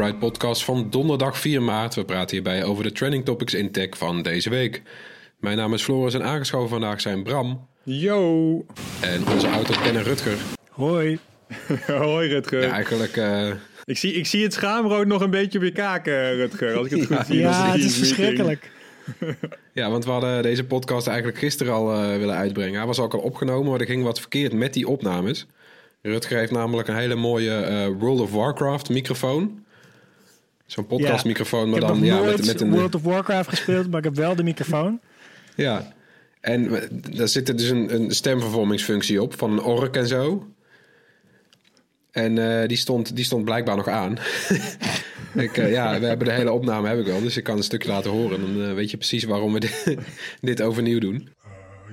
Bright Podcast van donderdag 4 maart. We praten hierbij over de trending topics in tech van deze week. Mijn naam is Floris en aangeschoven vandaag zijn Bram Yo! en onze autokenner Rutger. Hoi. Hoi Rutger. Ja, eigenlijk, eh, ik, zie, ik zie het schaamrood nog een beetje op je kaken, Rutger. Als ik het Ja. goed zie. Ja, het is verschrikkelijk. ja, want we hadden deze podcast eigenlijk gisteren al eh, willen uitbrengen. Hij was ook al opgenomen, maar er ging wat verkeerd met die opnames. Rutger heeft namelijk een hele mooie eh, World of Warcraft microfoon. Zo'n podcastmicrofoon, Ik maar heb dan ja, met, met een... World of Warcraft gespeeld, maar ik heb wel de microfoon. Ja, en daar zit er dus een, een stemvervormingsfunctie op van een ork en zo. En eh, die, stond, die stond blijkbaar nog aan. ik, eh, ja, we hebben de hele opname heb ik al, dus ik kan een stukje laten horen. Dan eh, weet je precies waarom we dit, dit overnieuw doen.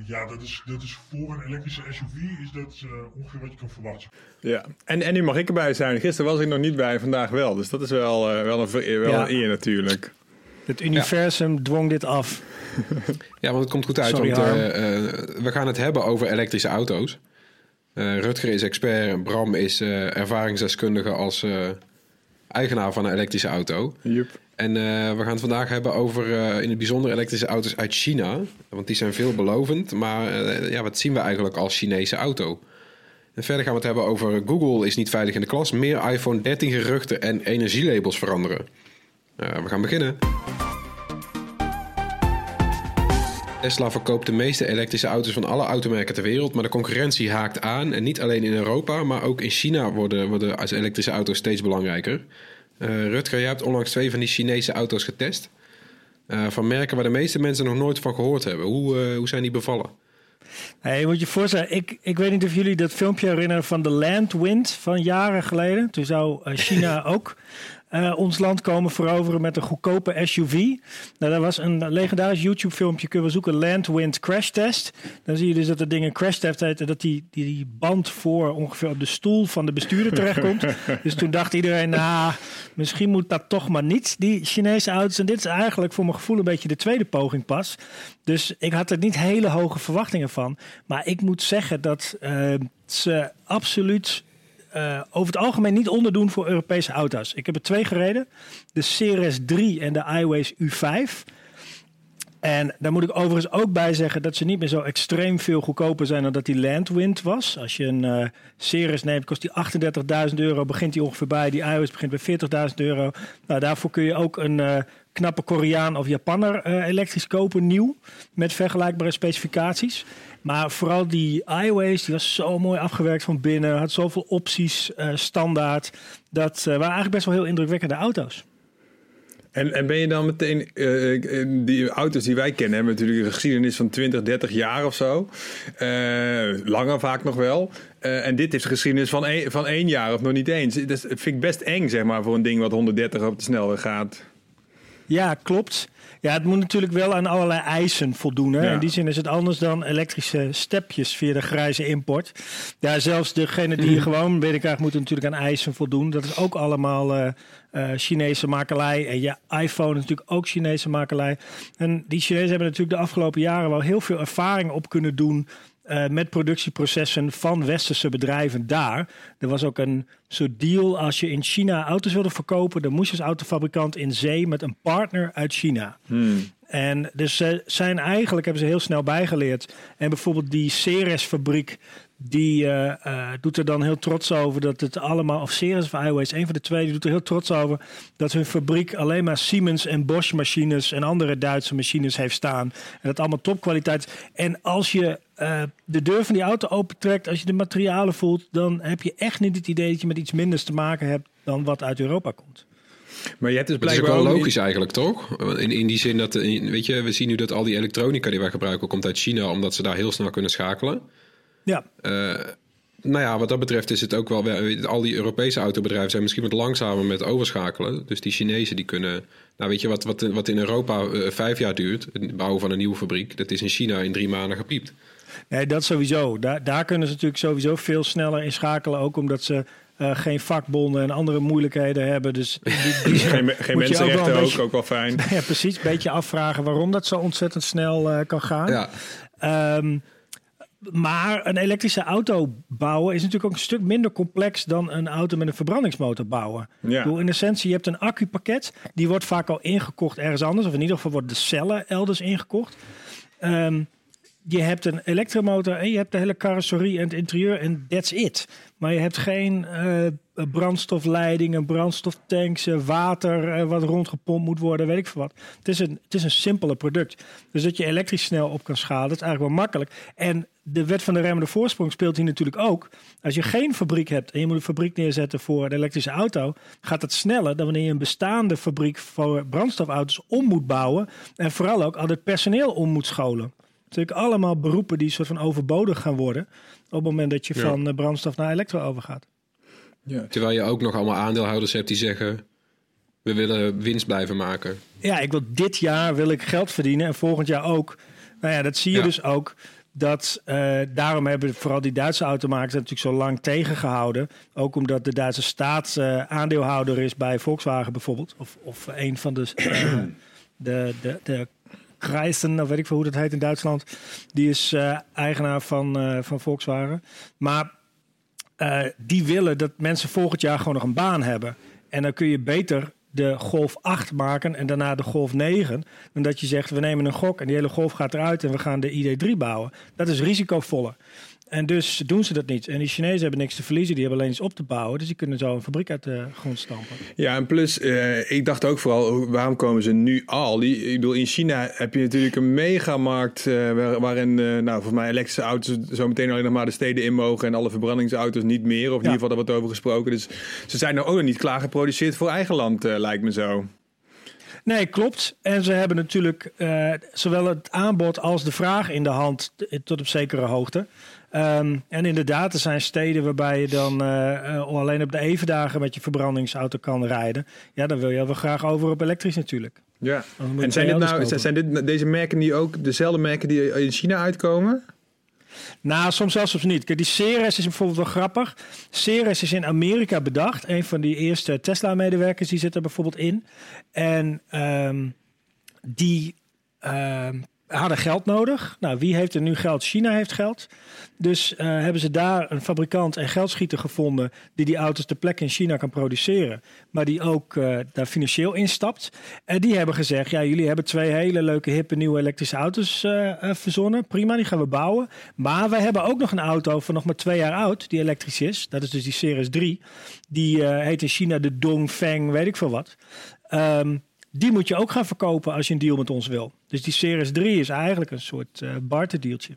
Ja, dat is, dat is voor een elektrische SUV is dat uh, ongeveer wat je kan verwachten. Ja, en, en nu mag ik erbij zijn. Gisteren was ik nog niet bij, vandaag wel. Dus dat is wel, uh, wel, een, ver- wel Ja. een eer natuurlijk. Het universum dwong dit af. Ja, want het komt goed uit, Sorry, want eh, eh, we gaan het hebben over elektrische auto's. Eh, Rutger is expert en Bram is eh, ervaringsdeskundige als eh, eigenaar van een elektrische auto. Joep. En eh, we gaan het vandaag hebben over eh, in het bijzonder elektrische auto's uit China. Want die zijn veelbelovend. Maar eh, ja, wat zien we eigenlijk als Chinese auto? En verder gaan we het hebben over Google is niet veilig in de klas. Meer iPhone 13 geruchten en energielabels veranderen. We gaan beginnen. Tesla verkoopt de meeste elektrische auto's van alle automerken ter wereld, maar de concurrentie haakt aan. En niet alleen in Europa, maar ook in China worden, worden elektrische auto's steeds belangrijker. Eh, Rutger, jij hebt onlangs twee van die Chinese auto's getest. Eh, van merken waar de meeste mensen nog nooit van gehoord hebben. Hoe, eh, hoe zijn die bevallen? Hey, moet je voorstellen, ik, ik weet niet of jullie dat filmpje herinneren van de Landwind van jaren geleden. Toen zou China ook eh, ons land komen veroveren met een goedkope SUV. Nou, dat was een legendarisch YouTube-filmpje, kunnen we zoeken, Landwind Crash Test. Dan zie je dus dat het ding een crash test heet en dat die, die, die band voor ongeveer op de stoel van de bestuurder terechtkomt. dus toen dacht iedereen, nou, misschien moet dat toch maar niet, die Chinese auto's. En dit is eigenlijk voor mijn gevoel een beetje de tweede poging pas. Dus ik had er niet hele hoge verwachtingen van. Maar ik moet zeggen dat eh, ze absoluut eh, over het algemeen niet onderdoen voor Europese auto's. Ik heb er twee gereden. De Ceres 3 en de iWays U5. En daar moet ik overigens ook bij zeggen dat ze niet meer zo extreem veel goedkoper zijn dan dat die Landwind was. Als je een Ceres neemt, kost die 38.000 euro, begint die ongeveer bij. Die iOS begint bij 40.000 euro. Nou, daarvoor kun je ook een eh, knappe Koreaan of Japanner elektrisch kopen, nieuw, met vergelijkbare specificaties. Maar vooral die iWays, die was zo mooi afgewerkt van binnen, had zoveel opties eh, standaard. Dat eh, waren eigenlijk best wel heel indrukwekkende auto's. En, en ben je dan meteen, eh, die auto's die wij kennen, hebben natuurlijk een geschiedenis van 20, 30 jaar of zo. Langer vaak nog wel. En dit is een geschiedenis van, één- van één jaar of nog niet eens. Dat vind ik best eng, zeg maar, voor een ding wat 130 op de snelweg gaat. Ja, klopt. Ja, het moet natuurlijk wel aan allerlei eisen voldoen. Hè? Ja. In die zin is het anders dan elektrische stepjes via de grijze import. Ja, zelfs degene die je gewoon binnenkrijgt, moeten natuurlijk aan eisen voldoen. Dat is ook allemaal eh, Chinese makelij. En je iPhone is natuurlijk ook Chinese makelij. En die Chinezen hebben natuurlijk de afgelopen jaren wel heel veel ervaring op kunnen doen. Eh, met productieprocessen van westerse bedrijven daar. Er was ook een soort deal als je in China auto's wilde verkopen, dan moest je als autofabrikant in zee met een partner uit China. En dus ze zijn eigenlijk, hebben ze heel snel bijgeleerd. En bijvoorbeeld die Ceres-fabriek, die eh, eh, doet er dan heel trots over dat het allemaal, of Ceres of Iways, een van de twee, die doet er heel trots over dat hun fabriek alleen maar Siemens en Bosch machines en andere Duitse machines heeft staan. En dat allemaal topkwaliteit. En als je eh, de deur van die auto opentrekt, als je de materialen voelt, dan heb je echt niet het idee dat je met iets minders te maken hebt dan wat uit Europa komt. Maar je hebt dus Het is ook blijkbaar wel logisch eigenlijk, toch? In, in die zin dat, eh, weet je, we zien nu dat al die elektronica die wij gebruiken komt uit China, omdat ze daar heel snel kunnen schakelen. Ja, Eh, nou ja, wat dat betreft is het ook wel... wel- Al die Europese autobedrijven zijn misschien wat langzamer met overschakelen. Dus die Chinezen die kunnen... Nou weet je, wat, wat, wat in Europa vijf jaar duurt... het bouwen van een nieuwe fabriek... dat is in China in drie maanden gepiept. Nee, dat sowieso. Daar, daar kunnen ze natuurlijk sowieso veel sneller in schakelen. Ook omdat ze eh, geen vakbonden en andere moeilijkheden hebben. Dus die, die, Geen, geen je ook wel mensenrechten ook, beetje- ook wel fijn. ja, precies. Een beetje afvragen waarom dat zo ontzettend snel eh, kan gaan. Ja, Ehm, maar een elektrische auto bouwen is natuurlijk ook een stuk minder complex dan een auto met een verbrandingsmotor bouwen. Ja. Ik bedoel, in essentie, je hebt een accupakket, die wordt vaak al ingekocht ergens anders, of in ieder geval worden de cellen elders ingekocht. Ehm, je hebt een elektromotor en je hebt de hele carrosserie en het interieur en that's it. Maar je hebt geen eh, brandstofleidingen, brandstoftanks, eh, water eh, wat rondgepompt moet worden, weet ik veel wat. Het is een, het is een simpele product. Dus dat je elektrisch snel op kan schalen, dat is eigenlijk wel makkelijk. En de wet van de remmende voorsprong speelt hier natuurlijk ook. Als je geen fabriek hebt en je moet een fabriek neerzetten voor een elektrische auto, gaat het sneller dan wanneer je een bestaande fabriek voor brandstofauto's om moet bouwen. En vooral ook al het personeel om moet scholen. Natuurlijk allemaal beroepen die soort van overbodig gaan worden op het moment dat je Ja. van eh, brandstof naar elektro overgaat. terwijl je ook nog allemaal aandeelhouders hebt die zeggen... we willen winst blijven maken. Ja, ik wil dit jaar wil ik geld verdienen en volgend jaar ook. Nou ja, dat zie je Ja. dus ook. Dat, eh, daarom hebben vooral die Duitse automakers natuurlijk zo lang tegengehouden. Ook omdat de Duitse staat eh, aandeelhouder is bij Volkswagen bijvoorbeeld. Of, of een van de, de, de, de Kreisen, of weet ik veel hoe dat heet in Duitsland. Die is eh, eigenaar van, eh, van Volkswagen. Maar eh, die willen dat mensen volgend jaar gewoon nog een baan hebben. En dan kun je beter de Golf 8 maken en daarna de Golf 9. Dan dat je zegt, we nemen een gok en die hele Golf gaat eruit en we gaan de ID3 bouwen. Dat is risicovoller. En dus doen ze dat niet. En die Chinezen hebben niks te verliezen, die hebben alleen iets op te bouwen. Dus die kunnen zo een fabriek uit de grond stampen. Ja, en plus, eh, ik dacht ook vooral, waarom komen ze nu al? Die, ik bedoel, in China heb je natuurlijk een megamarkt waar, waarin, eh, nou, volgens mij elektrische auto's zo meteen alleen nog maar de steden in mogen en alle verbrandingsauto's niet meer. Of in Ja. ieder geval, daar wordt over gesproken. Dus ze zijn nou ook nog niet klaar geproduceerd voor eigen land, lijkt me zo. Nee, klopt. En ze hebben natuurlijk zowel het aanbod als de vraag in de hand tot op zekere hoogte. Ehm, en inderdaad, er zijn steden waarbij je dan eh, eh, alleen op de evendagen met je verbrandingsauto kan rijden. Ja, dan wil je wel graag over op elektrisch natuurlijk. Ja. En zijn dit twee nou, auto's zijn dit deze merken die ook dezelfde merken die in China uitkomen? Nou, soms zelfs soms niet. Kijk, die Ceres is bijvoorbeeld wel grappig. Ceres is in Amerika bedacht. Een van die eerste Tesla-medewerkers die zit er bijvoorbeeld in. En ehm, die ehm, hadden geld nodig. Nou, wie heeft er nu geld? China heeft geld. Dus eh, hebben ze daar een fabrikant en geldschieter gevonden... die die auto's ter plekke in China kan produceren. Maar die ook eh, daar financieel instapt. En die hebben gezegd, ja, jullie hebben twee hele leuke, hippe, nieuwe elektrische auto's eh, verzonnen. Prima, die gaan we bouwen. Maar wij hebben ook nog een auto van nog maar twee jaar oud, die elektrisch is. Dat is dus die Ceres 3. Die heet in China de Dongfeng, weet ik veel wat. Ehm, die moet je ook gaan verkopen als je een deal met ons wil. Dus die Ceres 3 is eigenlijk een soort eh barterdealtje.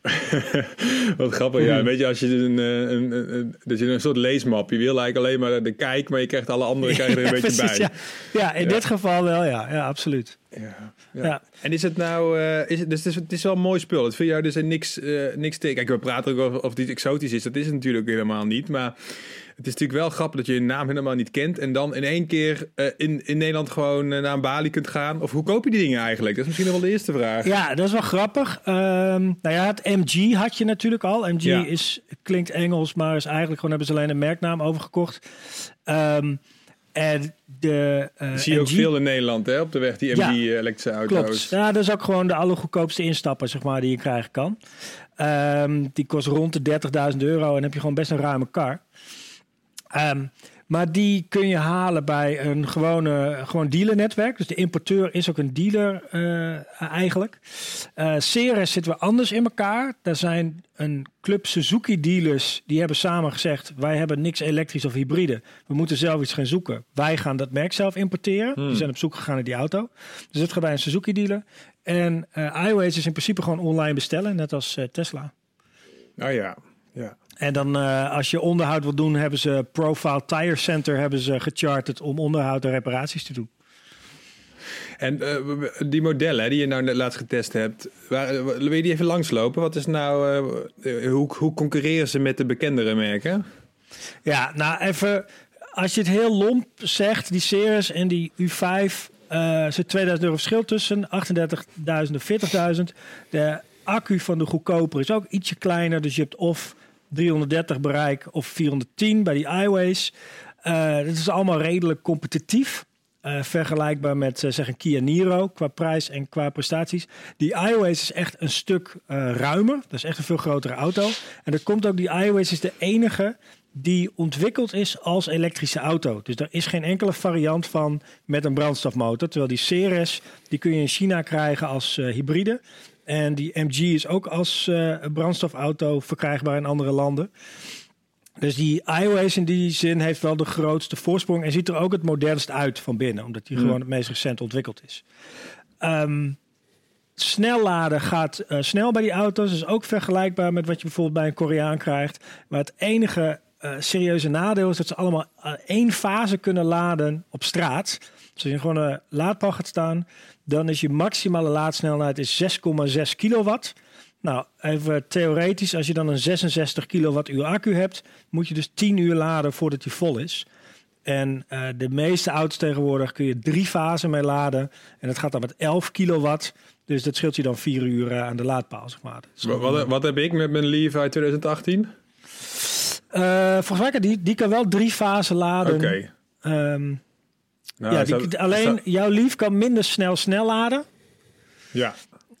Wat grappig, ja. Weet je, als je een, eh, een, een, een, dat je een soort leesmap, je wil eigenlijk alleen maar de kijk, maar je krijgt alle andere krijg je er een Ja, beetje precies, bij. Ja, ja in dit geval wel, ja, ja absoluut. Ja, ja. Ja. En is het nou, eh, is het, dus het, is, het is wel een mooi spul. Het vind jou dus er niks, eh, niks tegen. Kijk, we praten ook over of het iets exotisch is. Dat is het natuurlijk helemaal niet. Maar het is natuurlijk wel grappig dat je je naam helemaal niet kent. En dan in één keer eh, in, in Nederland gewoon eh, naar een balie kunt gaan. Of hoe koop je die dingen eigenlijk? Dat is misschien nog wel de eerste vraag. Ja, dat is wel grappig. Ehm, nou ja, het MG had je natuurlijk al. MG Ja. is, klinkt Engels, maar is eigenlijk gewoon hebben ze alleen een merknaam overgekocht. Ehm, en de Dat zie je ook veel in Nederland, hè? Op de weg, die Ja, MG elektrische auto's. Klopt. Ja, dat is ook gewoon de allergoedkoopste instapper, zeg maar, die je krijgen kan. Ehm, die kost rond de 30.000 euro en heb je gewoon best een ruime kar. Ehm, Maar die kun je halen bij een gewone gewoon dealernetwerk. Dus de importeur is ook een dealer eh, eigenlijk. Eh Ceres zit weer anders in elkaar. Daar zijn een club Suzuki dealers die hebben samen gezegd... wij hebben niks elektrisch of hybride. We moeten zelf iets gaan zoeken. Wij gaan dat merk zelf importeren. Die zijn op zoek gegaan naar die auto. Dus dat gaat bij een Suzuki dealer. En eh iWays is in principe gewoon online bestellen, net als Tesla. Oh ja, ja. En dan eh, als je onderhoud wil doen, hebben ze Profile Tire Center hebben ze gecharterd om onderhoud en reparaties te doen. En eh, die modellen die je nou net laatst getest hebt, waar, wil je die even langslopen? Wat is nou, eh, hoe, hoe concurreren ze met de bekendere merken? Ja, nou even, als je het heel lomp zegt, die Ceres en die U5, eh zit 2000 euro verschil tussen, 38.000 en 40.000. De accu van de goedkoper is ook ietsje kleiner, dus je hebt of 330 bereik of 410 bij die iWays. Eh dat is allemaal redelijk competitief. Eh, vergelijkbaar met eh, zeg een Kia Niro qua prijs en qua prestaties. Die iWays is echt een stuk ruimer. Dat is echt een veel grotere auto. En dat komt ook, die iWays is de enige die ontwikkeld is als elektrische auto. Dus er is geen enkele variant van met een brandstofmotor. Terwijl die Ceres, die kun je in China krijgen als hybride. En die MG is ook als eh, brandstofauto verkrijgbaar in andere landen. Dus die iWays in die zin heeft wel de grootste voorsprong en ziet er ook het modernst uit van binnen, omdat die gewoon het meest recent ontwikkeld is. Snel laden gaat eh, snel bij die auto's, dus ook vergelijkbaar met wat je bijvoorbeeld bij een Koreaan krijgt. Maar het enige eh, serieuze nadeel is dat ze allemaal één fase kunnen laden op straat. Dus als je gewoon een laadpaal gaat staan, dan is je maximale laadsnelheid is 6,6 kilowatt. Nou, even theoretisch, als je dan een 66 kilowattuur accu hebt, moet je dus 10 uur laden voordat die vol is. En eh, de meeste auto's tegenwoordig kun je drie fasen mee laden. En dat gaat dan met 11 kilowatt. Dus dat scheelt je dan vier uur eh, aan de laadpaal, zeg maar. Is Wat, wat, wat heb ik met mijn Leaf uit 2018? Eh, volgens mij kan die, die kan wel drie fasen laden. Oké. Ehm, Nou, ja, die- dat- alleen jouw lief kan minder snel snel laden ja.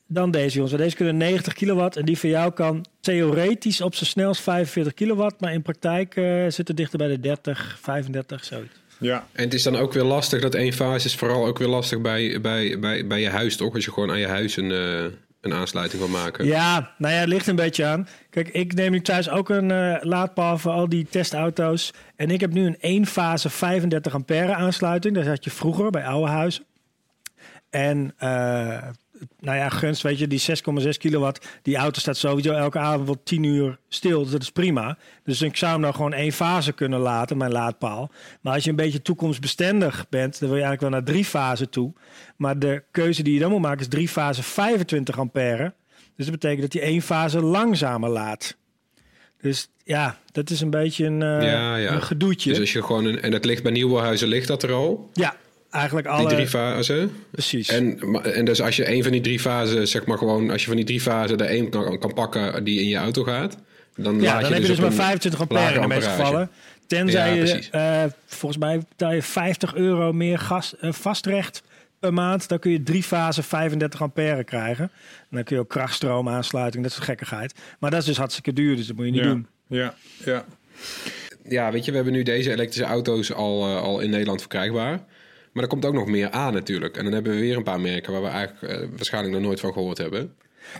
dan deze jongens. Deze kunnen 90 kilowatt en die van jou kan theoretisch op zijn snelst 45 kilowatt. Maar in praktijk eh zit het dichter bij de 30, 35, zoiets. ja. En het is dan ook weer lastig, dat één fase is vooral ook weer lastig bij, bij, bij, bij je huis, toch? Als je gewoon aan je huis een, eh, een aansluiting wil maken. Ja, nou ja, het ligt een beetje aan. Kijk, ik neem nu thuis ook een eh, laadpaal voor al die testauto's. En ik heb nu een één fase 35 ampère aansluiting. Dat had je vroeger bij oude huizen. En eh, nou ja, gunst, weet je, die 6,6 kilowatt. Die auto staat sowieso elke avond wel 10 uur stil. Dus dat is prima. Dus ik zou hem nou gewoon één fase kunnen laten, mijn laadpaal. Maar als je een beetje toekomstbestendig bent, dan wil je eigenlijk wel naar drie fasen toe. Maar de keuze die je dan moet maken is drie fase 25 ampère. Dus dat betekent dat hij één fase langzamer laat. Dus ja, dat is een beetje een, Ja, ja. een gedoetje. Dus als je gewoon een, en dat ligt bij nieuwbouwhuizen ligt dat er al, Ja, eigenlijk die alle... drie fasen. Precies. En, en dus als je een van die drie fasen, zeg maar gewoon, als je van die drie fasen er één kan, kan pakken die in je auto gaat, dan ja, laat dan heb je dus maar een 25 ampère in de meeste gevallen. Tenzij Ja, je, eh, volgens mij betaal je 50 euro meer gas, eh, vastrecht per maand. Dan kun je drie fasen 35 ampère krijgen. En dan kun je ook krachtstroom aansluiting, dat soort gekkigheid. Maar dat is dus hartstikke duur, dus dat moet je niet ja. doen. Ja, ja. Ja, weet je, we hebben nu deze elektrische auto's al, eh, al in Nederland verkrijgbaar. Maar er komt ook nog meer aan natuurlijk. En dan hebben we weer een paar merken waar we eigenlijk eh, waarschijnlijk nog nooit van gehoord hebben.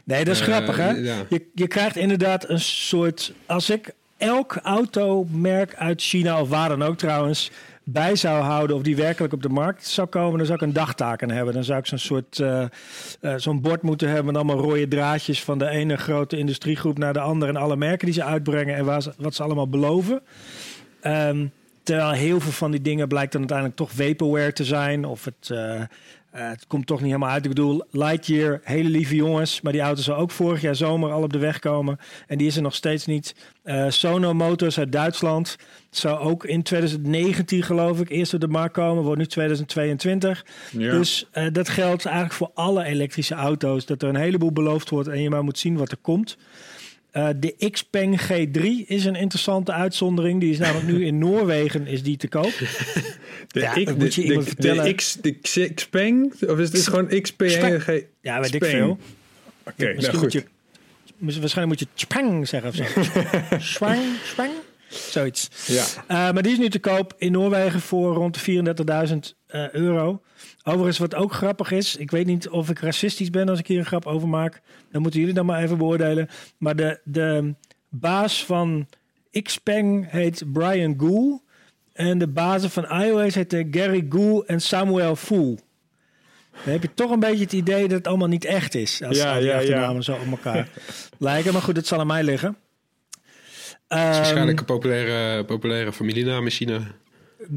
Nee, dat is Eh, grappig, hè? ja. Je, je krijgt inderdaad een soort... Als ik elk automerk uit China, of waar dan ook trouwens... bij zou houden of die werkelijk op de markt zou komen... dan zou ik een dagtaak aan hebben. Dan zou ik zo'n soort... eh, zo'n bord moeten hebben met allemaal rode draadjes... van de ene grote industriegroep naar de andere... en alle merken die ze uitbrengen en waar ze, wat ze allemaal beloven. Ehm, terwijl heel veel van die dingen blijkt dan uiteindelijk toch vaporware te zijn. Of het, eh, eh, het komt toch niet helemaal uit. Ik bedoel, Lightyear, hele lieve jongens. Maar die auto zou ook vorig jaar zomer al op de weg komen. En die is er nog steeds niet. Eh, Sono Motors uit Duitsland zou ook in 2019 geloof ik eerst op de markt komen. Wordt nu 2022. Ja. Dus dat geldt eigenlijk voor alle elektrische auto's. Dat er een heleboel beloofd wordt en je maar moet zien wat er komt. Eh, de Xpeng G3 is een interessante uitzondering. Die is namelijk nu in Noorwegen is die te koop. De, Ja, ik- moet je de, iemand de, vertellen. X, de Xpeng? Of is het gewoon XPeng? Speng. Ja, weet ik veel. Oké, nou Misschien goed. moet je, misschien- waarschijnlijk moet je Speng zeggen of zo. Speng, Speng. Zoiets. Ja. Eh, maar die is nu te koop in Noorwegen voor rond de 34.000 eh, euro. Overigens, wat ook grappig is, ik weet niet of ik racistisch ben als ik hier een grap over maak. Dan moeten jullie dan maar even beoordelen. Maar de, de baas van Xpeng heet Brian Gould. En de bazen van iOS heet Gary Gould en Samuel Fool. Dan heb je toch een beetje het idee dat het allemaal niet echt is. Als Ja, die ja, ja. achternamen zo op elkaar lijken. Maar goed, het zal aan mij liggen. Het is Ehm, waarschijnlijk een populaire, populaire familienaam in China.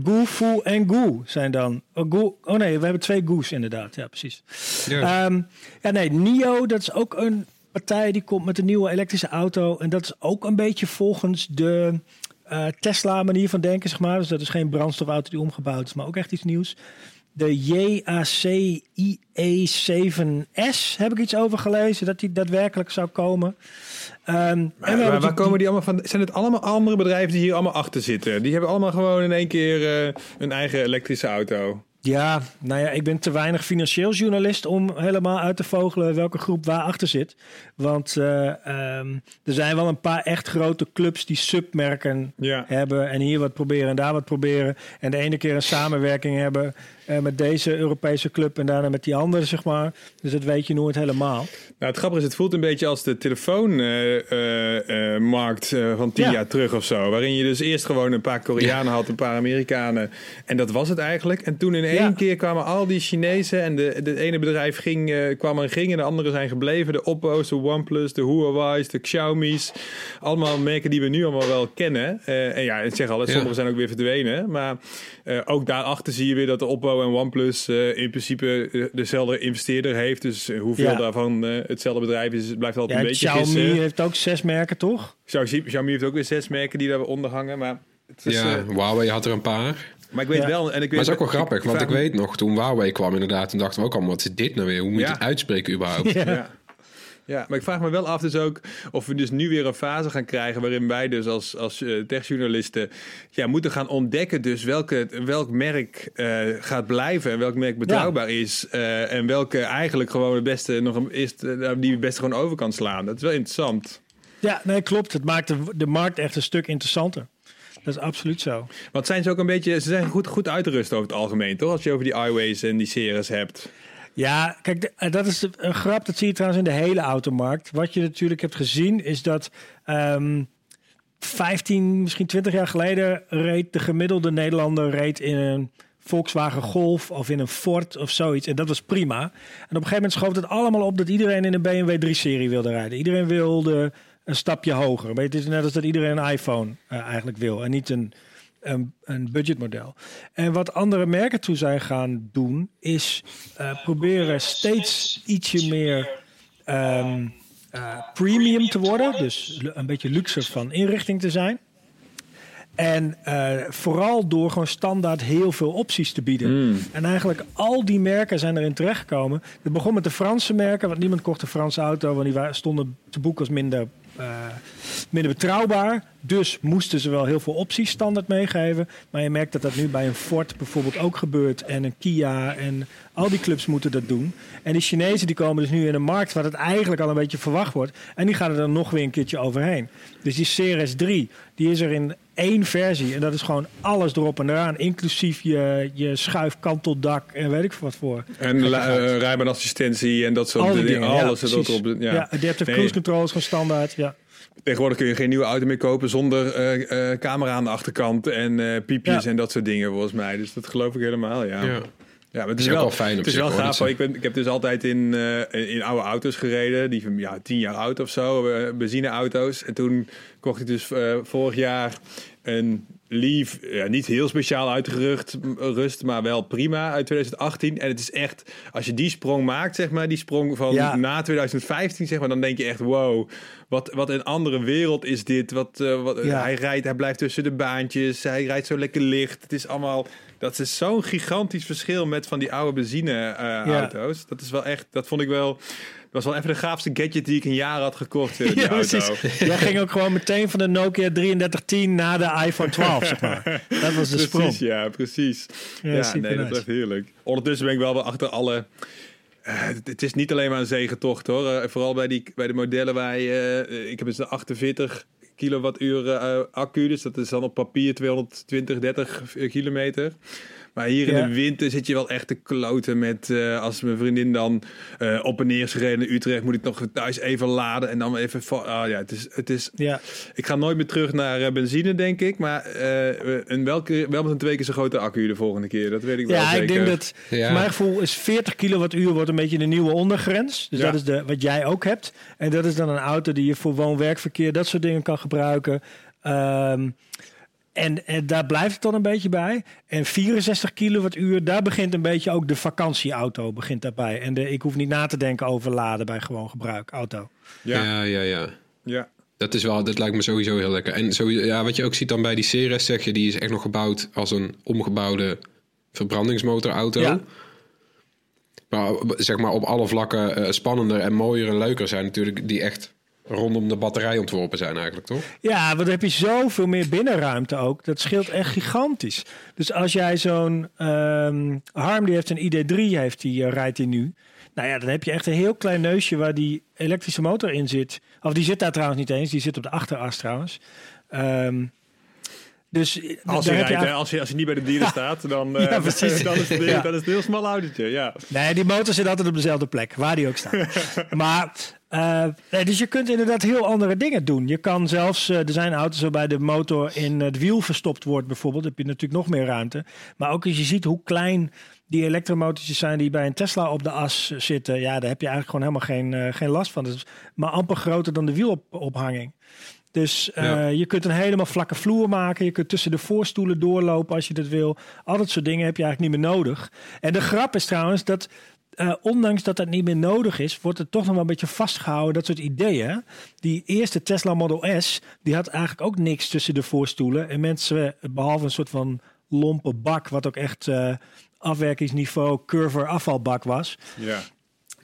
Goe, Fu en Goe zijn dan. Oh, Goe- oh nee, we hebben twee Goes inderdaad. Ja, precies. Ja. Ehm, ja, nee, NIO, dat is ook een partij die komt met een nieuwe elektrische auto. En dat is ook een beetje volgens de eh, Tesla-manier van denken, zeg maar. Dus dat is geen brandstofauto die omgebouwd is, maar ook echt iets nieuws. De JAC IE7S heb ik iets over gelezen, dat die daadwerkelijk zou komen. Ehm, en Maar, waar die- komen die allemaal van? Zijn het allemaal andere bedrijven die hier allemaal achter zitten? Die hebben allemaal gewoon in één keer eh, een eigen elektrische auto. Ja, nou ja, ik ben te weinig financieel journalist om helemaal uit te vogelen welke groep waar achter zit. Want eh, ehm, er zijn wel een paar echt grote clubs die submerken Ja. hebben en hier wat proberen en daar wat proberen. En de ene keer een samenwerking hebben eh, met deze Europese club en daarna met die andere, zeg maar. Dus dat weet je nooit helemaal. Nou, het grappige is, het voelt een beetje als de telefoonmarkt van tien Ja. jaar terug of zo. Waarin je dus eerst gewoon een paar Koreanen had, een paar Amerikanen. En dat was het eigenlijk. En toen in één Ja. keer kwamen al die Chinezen. En de, de ene bedrijf ging, eh, kwam en ging en de andere zijn gebleven. De Oppo's, de OnePlus, de Huawei's, de Xiaomi's. Allemaal merken die we nu allemaal wel kennen. Eh, en ja, ik zeg al, Ja. sommige zijn ook weer verdwenen. Maar eh, ook daarachter zie je weer dat de Oppo en OnePlus eh, in principe dezelfde investeerder heeft. Dus hoeveel Ja. daarvan eh, hetzelfde bedrijf is, blijft altijd Ja, een beetje Xiaomi gissen. heeft ook zes merken, toch? Xiaomi, Xiaomi heeft ook weer zes merken die daaronder hangen. Maar, het is, ja, eh, Huawei had er een paar. maar ik weet Ja. wel... En ik weet, Maar het is ook wel grappig, want ik weet nog, toen Huawei kwam inderdaad, toen dachten we ook allemaal, wat is dit nou weer? Hoe moet je Ja. het uitspreken überhaupt? Ja. Ja, maar ik vraag me wel af dus ook of we dus nu weer een fase gaan krijgen waarin wij dus als, als eh, techjournalisten ja, moeten gaan ontdekken dus welke, welk merk eh, gaat blijven en welk merk betrouwbaar is eh, en welke eigenlijk gewoon het beste nog een, is eh, die het beste gewoon over kan slaan. Dat is wel interessant. Ja, nee, klopt. Het maakt de, de markt echt een stuk interessanter. Dat is absoluut zo. Want zijn ze ook een beetje, ze zijn goed, goed uitgerust over het algemeen, toch? Als je over die iWays en die series hebt. Ja, kijk, eh, dat is een grap. Dat zie je trouwens in de hele automarkt. Wat je natuurlijk hebt gezien is dat ehm 15, misschien 20 jaar geleden reed de gemiddelde Nederlander reed in een Volkswagen Golf of in een Ford of zoiets. En dat was prima. En op een gegeven moment schoof het allemaal op dat iedereen in een BMW 3-serie wilde rijden. Iedereen wilde een stapje hoger. Het is net als dat iedereen een iPhone eh, eigenlijk wil en niet een, een, een budgetmodel. En wat andere merken toe zijn gaan doen, is eh, proberen steeds ietsje meer ehm, eh, premium te worden. Dus een beetje luxe van inrichting te zijn. En eh, vooral door gewoon standaard heel veel opties te bieden. En eigenlijk al die merken zijn erin terechtgekomen. Het begon met de Franse merken, want niemand kocht een Franse auto, want die stonden te boek als minder, minder betrouwbaar. Dus moesten ze wel heel veel opties standaard meegeven. Maar je merkt dat dat nu bij een Ford bijvoorbeeld ook gebeurt. En een Kia en al die clubs moeten dat doen. En die Chinezen die komen dus nu in een markt waar het eigenlijk al een beetje verwacht wordt. En die gaan er dan nog weer een keertje overheen. Dus die Series 3, die is er in één versie. En dat is gewoon alles erop en eraan. Inclusief je, je schuifkanteldak en weet ik wat voor. En la- eh, rijbaanassistentie en dat soort Al die dingen. dingen, ja, Alles erop. Ja, Ja. adaptive Nee. cruise control is gewoon standaard. Ja. Tegenwoordig kun je geen nieuwe auto meer kopen zonder eh, eh, camera aan de achterkant en eh, piepjes Ja. en dat soort dingen volgens mij. Dus dat geloof ik helemaal, ja. Ja. Maar het Is is, ook wel, fijn Het is wel gaaf. Ik, ben, ik heb dus altijd in, eh, in oude auto's gereden, die van ja, tien jaar oud of zo, eh, benzineauto's. En toen kocht ik dus eh, vorig jaar een Leaf, ja, niet heel speciaal uitgerust, rust, maar wel prima uit 2018. En het is echt, als je die sprong maakt, zeg maar, die sprong van Ja. na 2015, zeg maar, dan denk je echt, wow, wat, wat een andere wereld is dit. Wat, wat, Ja. Hij rijdt, hij blijft tussen de baantjes, hij rijdt zo lekker licht. Het is allemaal, dat is zo'n gigantisch verschil met van die oude benzine-auto's. dat is wel echt, dat vond ik wel, dat was wel even de gaafste gadget die ik een jaar had gekocht die Ja, precies. Jij ging ook gewoon meteen van de Nokia 3310 naar de iPhone 12, zeg maar. Dat was de sprong. Precies, ja, precies. Ja, nee, dat is echt heerlijk. Ondertussen ben ik wel weer achter alle... eh, het- is niet alleen maar een zegentocht hoor. Eh, vooral bij, die, bij de modellen waar je... eh, ik heb dus de 48 kilowattuur eh, accu. Dus dat is dan op papier 220, 30 kilometer. Maar hier in Ja. de winter zit je wel echt te kloten met... eh, als mijn vriendin dan eh, op en neer is gereden in Utrecht... moet ik nog thuis even laden en dan even... Ah ja, het is, het is, Ja, ik ga nooit meer terug naar eh, benzine, denk ik. Maar eh, een welke, wel met een twee keer zo grote accu de volgende keer. Dat weet ik wel ja zeker. ik denk dat Ja. mijn gevoel is 40 kilowattuur wordt een beetje de nieuwe ondergrens. Dus Ja. dat is de, wat jij ook hebt. En dat is dan een auto die je voor woon-werkverkeer, dat soort dingen kan gebruiken. Ehm, en, en daar blijft het dan een beetje bij. En 64 kilowattuur, daar begint een beetje ook de vakantieauto begint daarbij. En de, ik hoef niet na te denken over laden bij gewoon gebruik auto. Ja, Ja, ja, ja. ja. Dat, is wel, dat lijkt me sowieso heel lekker. En zo, ja, wat je ook ziet dan bij die Ceres, zeg je, die is echt nog gebouwd als een omgebouwde verbrandingsmotorauto. Ja. Maar zeg maar op alle vlakken eh, spannender en mooier en leuker zijn natuurlijk die echt rondom de batterij ontworpen zijn eigenlijk, toch? Ja, want dan heb je zoveel meer binnenruimte ook. Dat scheelt echt gigantisch. Dus als jij zo'n... ehm, Harm die heeft een ID3, heeft die, eh, rijdt hij nu. Nou ja, dan heb je echt een heel klein neusje waar die elektrische motor in zit. Of die zit daar trouwens niet eens. Die zit op de achteras trouwens. Ehm, dus eh, Als je rijdt, eigenlijk- als, hij, als hij niet bij de dealer staat, dan, eh, Ja, precies. dan, is het, Ja. dan is het een heel smal autootje. Ja. Nee, die motor zit altijd op dezelfde plek, waar die ook staat. maar, eh, nee, dus je kunt inderdaad heel andere dingen doen. Je kan zelfs, eh, er zijn auto's waarbij de motor in het wiel verstopt wordt bijvoorbeeld. Dan heb je natuurlijk nog meer ruimte. Maar ook als je ziet hoe klein die elektromotortjes zijn die bij een Tesla op de as zitten. Ja, daar heb je eigenlijk gewoon helemaal geen, eh, geen last van. Dat is maar amper groter dan de wielophanging. Dus eh, Ja. je kunt een helemaal vlakke vloer maken. Je kunt tussen de voorstoelen doorlopen als je dat wil. Al dat soort dingen heb je eigenlijk niet meer nodig. En de grap is trouwens dat, eh, ondanks dat dat niet meer nodig is, wordt het toch nog wel een beetje vastgehouden. Dat soort ideeën. Die eerste Tesla Model S, die had eigenlijk ook niks tussen de voorstoelen. En mensen, eh, behalve een soort van lompe bak, wat ook echt eh, afwerkingsniveau curver afvalbak was. Ja.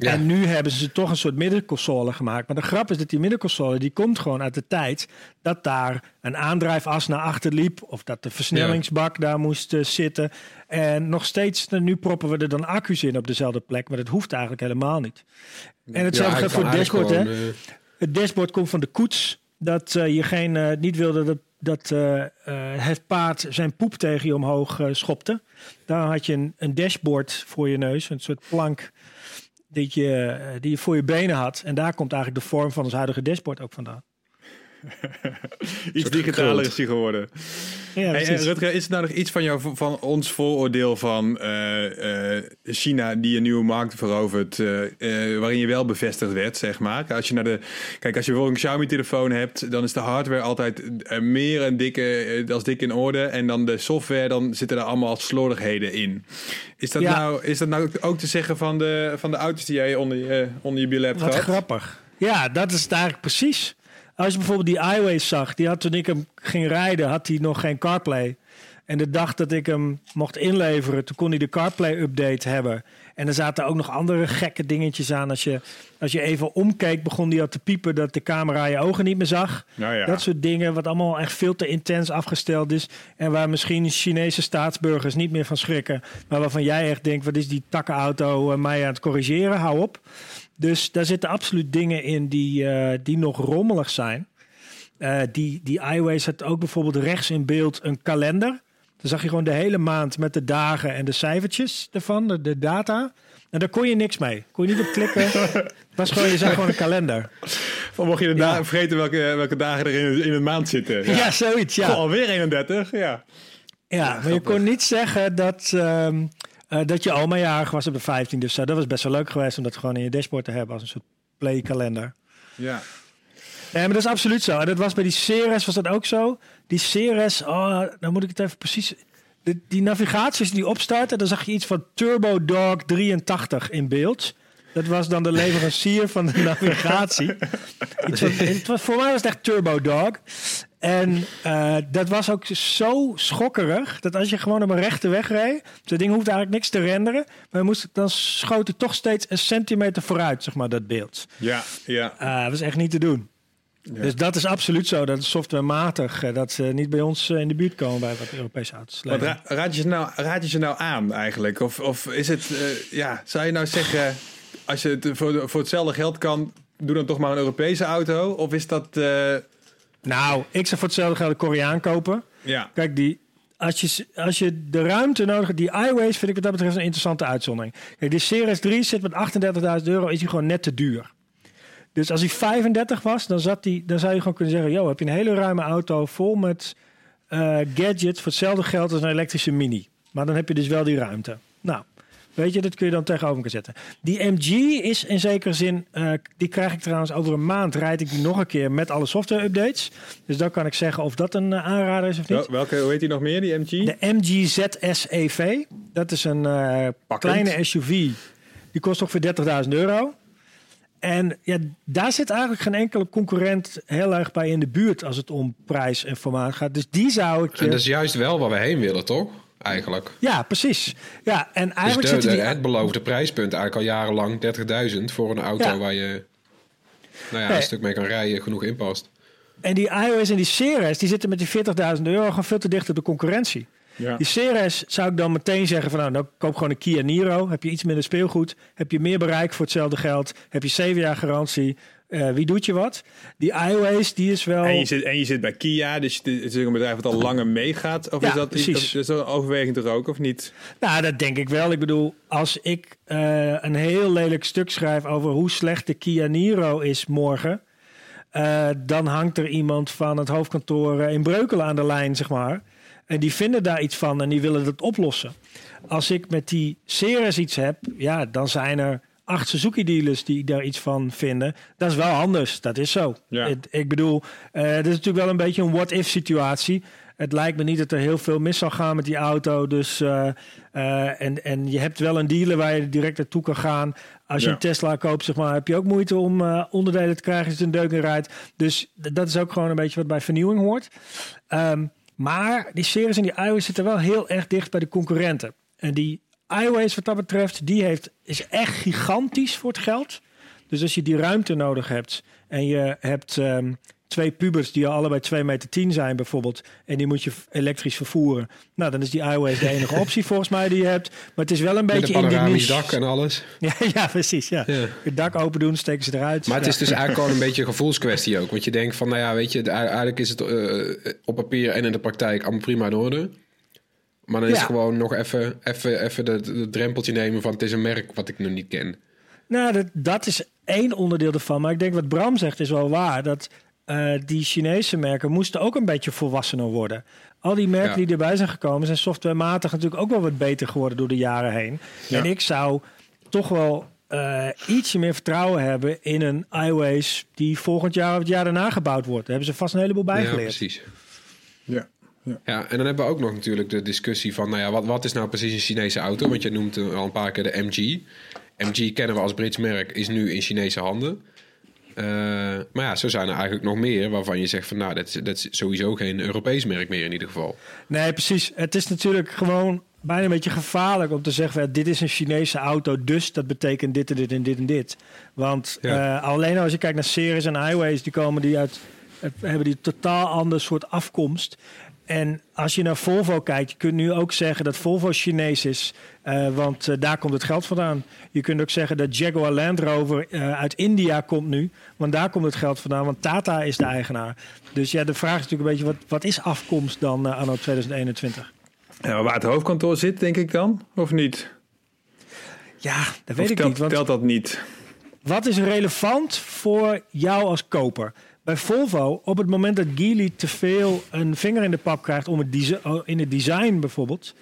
Ja. En nu hebben ze toch een soort middenconsole gemaakt. Maar de grap is dat die middenconsole, die komt gewoon uit de tijd dat daar een aandrijfas naar achter liep. Of dat de versnellingsbak daar moest eh, zitten. En nog steeds, nou, nu proppen we er dan accu's in op dezelfde plek. Maar dat hoeft eigenlijk helemaal niet. En hetzelfde Ja, geldt voor het dashboard. Hè? eh, Het dashboard komt van de koets. Dat eh, je geen, eh, niet wilde dat, dat eh, eh, het paard zijn poep tegen je omhoog eh, schopte. Daar had je een, een dashboard voor je neus. Een soort plank die je, eh, die je voor je benen had. En daar komt eigenlijk de vorm van ons huidige dashboard ook vandaan. Iets digitaler is die geworden. Ja, Hey, Rutger, is er nou nog iets van, jou, van ons vooroordeel van eh, eh, China die een nieuwe markt verovert, eh, waarin je wel bevestigd werd, zeg maar? Als je naar de, kijk, als je bijvoorbeeld een Xiaomi-telefoon hebt, dan is de hardware altijd meer en dikke, als dik in orde. En dan de software, dan zitten er allemaal slordigheden in. Is dat, Ja. nou, is dat nou ook te zeggen van de, van de auto's die jij onder je, onder je billen hebt Wat gehad? grappig. Ja, dat is het eigenlijk precies. Als je bijvoorbeeld die iWays zag, die had toen ik hem ging rijden, had hij nog geen CarPlay. En de dag dat ik hem mocht inleveren, toen kon hij de CarPlay-update hebben. En er zaten ook nog andere gekke dingetjes aan. Als je, als je even omkeek, begon die al te piepen dat de camera je ogen niet meer zag. Nou ja. Dat soort dingen, wat allemaal echt veel te intens afgesteld is. En waar misschien Chinese staatsburgers niet meer van schrikken. Maar waarvan jij echt denkt, wat is die takkenauto eh, mij aan het corrigeren? Hou op. Dus daar zitten absoluut dingen in die, eh, die nog rommelig zijn. Eh, die, die iWays had ook bijvoorbeeld rechts in beeld een kalender. Dan zag je gewoon de hele maand met de dagen en de cijfertjes ervan, de, de data. En daar kon je niks mee. Kon je niet op klikken. Het was gewoon, je zag gewoon een kalender. Van mocht je de Ja. dagen vergeten welke, welke dagen er in, in een maand zitten? Ja, zoiets, ja. Goh, alweer 31, ja. Ja, maar je kon niet zeggen dat, ehm, eh, dat je oma jarig was op de 15e of zo. Dat was best wel leuk geweest om dat gewoon in je dashboard te hebben als een soort playkalender. Ja. Nee, maar dat is absoluut zo. En dat was bij die Ceres was dat ook zo. Die Ceres, oh, dan moet ik het even precies... De, die navigaties die opstarten, dan zag je iets van Turbo Dog 83 in beeld. Dat was dan de leverancier van de navigatie. Iets van, het was, voor mij was het echt Turbo Dog. En eh, dat was ook zo schokkerig dat als je gewoon op een rechte weg reed, dat ding hoeft eigenlijk niks te renderen, maar je moest, dan schoot het toch steeds een centimeter vooruit, zeg maar, dat beeld. Ja, ja. Ah, dat was echt niet te doen. Dus dat is absoluut zo. Dat is softwarematig. eh, Dat ze niet bij ons in de buurt komen bij wat Europese auto's. Wat leveren. ra- raad, je ze nou, raad je ze nou aan eigenlijk? Of, of is het, ja, zou je nou zeggen, als je het voor, voor hetzelfde geld kan, doe dan toch maar een Europese auto? Of is dat, Nou, ik zou voor hetzelfde geld een Koreaan kopen. Ja. Kijk, die, als, je, als je de ruimte nodig hebt, die iWays vind ik wat dat betreft een interessante uitzondering. Kijk, die Series 3 zit met 38.000 euro, is die gewoon net te duur. Dus als hij 35 was, dan, zat die, dan zou je gewoon kunnen zeggen: Yo, heb je een hele ruime auto vol met eh, gadgets voor hetzelfde geld als een elektrische Mini. Maar dan heb je dus wel die ruimte. Nou, weet je, dat kun je dan tegenover elkaar zetten. Die MG is in zekere zin, eh, die krijg ik trouwens over een maand, rijd ik die nog een keer met alle software updates. Dus dan kan ik zeggen of dat een eh, aanrader is of niet. Wel- welke, hoe heet die nog meer, die MG? De MG ZS EV. Dat is een eh, kleine SUV. Die kost ongeveer 30.000 euro. En ja, daar zit eigenlijk geen enkele concurrent heel erg bij in de buurt als het om prijs en formaat gaat. Dus die zou ik je... En dat is juist wel waar we heen willen, toch? Eigenlijk. Ja, precies. Ja, en Dus eigenlijk de, zitten de- die... het beloofde prijspunt eigenlijk al jarenlang 30.000 voor een auto Ja. waar je nou ja, Nee. een stuk mee kan rijden, genoeg inpast. En die iOS en die Series, die zitten met die 40.000 euro gewoon veel te dicht op de concurrentie. Ja. Die Series zou ik dan meteen zeggen van nou, nou koop gewoon een Kia Niro. Heb je iets minder speelgoed, heb je meer bereik voor hetzelfde geld, heb je zeven jaar garantie. Eh, wie doet je wat? Die iOS, die is wel... En je, zit, en je zit bij Kia, dus het is een bedrijf dat al langer meegaat. Of Ja, is dat, precies. is dat een overweging toch ook, of niet? Nou, dat denk ik wel. Ik bedoel, als ik eh, een heel lelijk stuk schrijf over hoe slecht de Kia Niro is morgen, eh, dan hangt er iemand van het hoofdkantoor in Breukelen aan de lijn, zeg maar. En die vinden daar iets van en die willen dat oplossen. Als ik met die Ceres iets heb, ja, dan zijn er acht Suzuki-dealers die daar iets van vinden. Dat is wel anders, dat is zo. Ja. Ik bedoel, het is natuurlijk wel een beetje een what-if situatie. Het lijkt me niet dat er heel veel mis zal gaan met die auto. Dus, eh, eh, en, en je hebt wel een dealer waar je direct naartoe kan gaan. Als je Ja. een Tesla koopt, zeg maar, heb je ook moeite om onderdelen te krijgen als je een deuk in rijdt. Dus dat is ook gewoon een beetje wat bij vernieuwing hoort. Ehm, maar die Series en die iOS zitten wel heel erg dicht bij de concurrenten. En die iOS wat dat betreft, die heeft, is echt gigantisch voor het geld. Dus als je die ruimte nodig hebt en je hebt ehm, twee pubers die al allebei 2 meter 10 zijn bijvoorbeeld, en die moet je elektrisch vervoeren, nou dan is die iOS de enige optie volgens mij die je hebt. Maar het is wel een Met een beetje in die dak en alles. Ja, ja, precies. Ja. Ja. Het dak open doen, steken ze eruit. Maar het Ja. is dus eigenlijk gewoon een beetje een gevoelskwestie ook. Want je denkt van, nou ja, weet je, eigenlijk is het eh, op papier en in de praktijk allemaal prima in orde. Maar dan is Ja. gewoon nog even, even, even de, de drempeltje nemen van het is een merk wat ik nog niet ken. Nou, dat, dat is één onderdeel ervan. Maar ik denk wat Bram zegt is wel waar. Dat eh, die Chinese merken moesten ook een beetje volwassener worden. Al die merken Ja. die erbij zijn gekomen... zijn softwarematig natuurlijk ook wel wat beter geworden door de jaren heen. Ja. En ik zou toch wel eh, ietsje meer vertrouwen hebben in een iOS... die volgend jaar of het jaar daarna gebouwd wordt. Daar hebben ze vast een heleboel Ja, bijgeleerd. precies. Ja. Ja, en dan hebben we ook nog natuurlijk de discussie van, nou ja, wat, wat is nou precies een Chinese auto? Want je noemt eh, al een paar keer de MG. MG kennen we als Brits merk, is nu in Chinese handen. Eh, maar ja, zo zijn er eigenlijk nog meer waarvan je zegt van, nou, dat is, dat is sowieso geen Europees merk meer in ieder geval. Nee, precies. Het is natuurlijk gewoon bijna een beetje gevaarlijk om te zeggen... dit is een Chinese auto, dus dat betekent dit en dit en dit en dit. Want Ja. eh, alleen als je kijkt naar series en highways... die komen die uit, het- hebben die totaal ander soort afkomst. En als je naar Volvo kijkt, je kunt nu ook zeggen dat Volvo Chinees is... eh, want eh, daar komt het geld vandaan. Je kunt ook zeggen dat Jaguar Land Rover eh, uit India komt nu... want daar komt het geld vandaan, want Tata is de eigenaar. Dus ja, de vraag is natuurlijk een beetje... wat, wat is afkomst dan anno 2021? Ja, waar het hoofdkantoor zit, denk ik dan, of niet? Ja, dat Of weet ik niet. Want telt dat niet? wat is relevant voor jou als koper? Bij Volvo, op het moment dat Geely te veel een vinger in de pap krijgt om het oh, in het design bijvoorbeeld.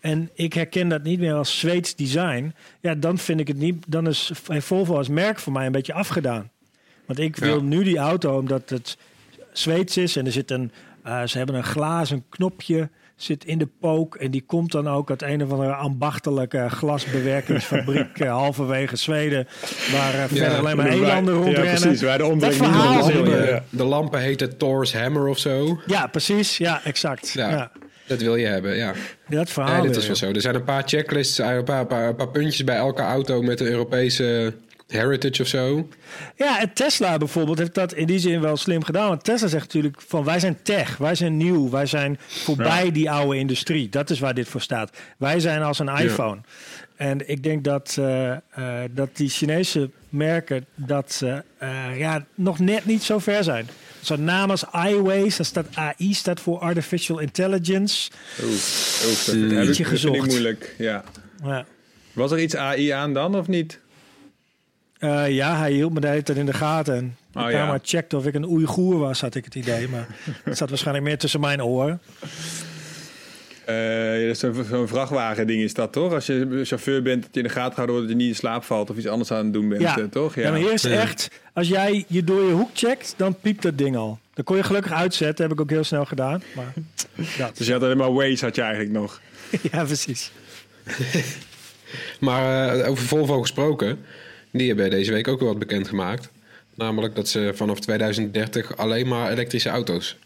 En ik herken dat niet meer als Zweeds design. Ja, dan vind ik het niet. Dan is Volvo als merk voor mij een beetje afgedaan. Want ik wil Ja. nu die auto omdat het Zweeds is en er zit een. eh, ze hebben een glazen knopje zit in de pook en die komt dan ook uit een of andere ambachtelijke glasbewerkingsfabriek eh, halverwege Zweden, waar eh, verder alleen maar elanden rondrennen. Ja, precies. Waar de Dat verhaal je. lampen, Ja. De lampen heten Thor's Hammer of zo. Ja, precies. Ja, exact. Ja, Ja. dat wil je hebben, ja. Dat verhaal. Nee, dit is wel zo. Er zijn een paar checklists, een paar, paar, een paar puntjes bij elke auto met een Europese heritage of zo. Ja, en Tesla bijvoorbeeld heeft dat in die zin wel slim gedaan. Want Tesla zegt natuurlijk van wij zijn tech, wij zijn nieuw, wij zijn voorbij die oude industrie. Dat is waar dit voor staat. Wij zijn als een iPhone. En ik denk dat, eh, eh, dat die Chinese merken dat ze eh, ja, nog net niet zo ver zijn. Zo'n naam als iWays, daar staat AI, staat voor Artificial Intelligence. Oeh, oeh, dat dat vind ik moeilijk. Ja. Ja. Was er iets AI aan dan of niet? Eh, ja, hij hield me de hele tijd in de gaten. En Oh, ja. camera checkte of ik een Oeigoer was, had ik het idee. Maar het zat waarschijnlijk meer tussen mijn oren. Eh, ja, Zo'n zo'n vrachtwagen-ding is dat toch? Als je chauffeur bent, dat je in de gaten gehouden wordt dat je niet in slaap valt of iets anders aan het doen bent, Ja. eh, toch? Ja. maar hier is Ja. echt, als jij je door je hoek checkt, dan piept dat ding al. Dan kon je gelukkig uitzetten, heb ik ook heel snel gedaan. Maar dat. Dus je had alleen maar Waze had je eigenlijk nog. ja, precies. Maar eh, over Volvo gesproken, die hebben deze week ook weer wat bekendgemaakt. Namelijk dat ze vanaf 2030 alleen maar elektrische auto's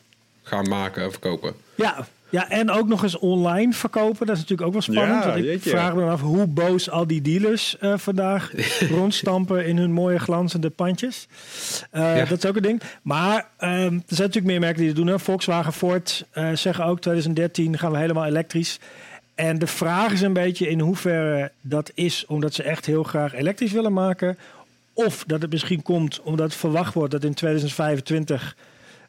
gaan maken en verkopen. Ja, ja, en ook nog eens online verkopen. Dat is natuurlijk ook wel spannend. Ja, want ik vraag me dan af hoe boos al die dealers eh, vandaag rondstampen in hun mooie glanzende pandjes. Eh, Ja. Dat is ook een ding. Maar ehm, er zijn natuurlijk meer merken die het doen. Hè. Volkswagen, Ford eh, zeggen ook 2013 gaan we helemaal elektrisch. En de vraag is een beetje in hoeverre dat is omdat ze echt heel graag elektrisch willen maken. Of dat het misschien komt omdat verwacht wordt dat in 2025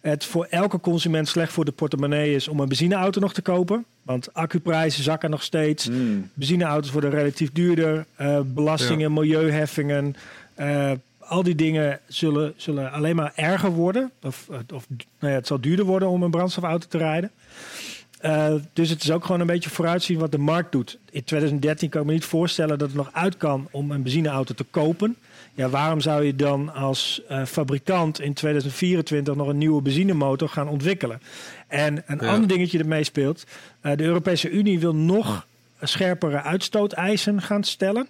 het voor elke consument slecht voor de portemonnee is om een benzineauto nog te kopen. Want accuprijzen zakken nog steeds. Benzineauto's worden relatief duurder. eh, belastingen, milieuheffingen. eh, al die dingen zullen, zullen alleen maar erger worden. Of, of nou ja, het zal duurder worden om een brandstofauto te rijden. Eh, dus het is ook gewoon een beetje vooruitzien wat de markt doet. In 2013 kan ik me niet voorstellen dat het nog uit kan om een benzineauto te kopen. Ja, waarom zou je dan als eh, fabrikant in 2024 nog een nieuwe benzinemotor gaan ontwikkelen? En een Ja. ander dingetje dat meespeelt. eh, de Europese Unie wil nog scherpere uitstooteisen gaan stellen.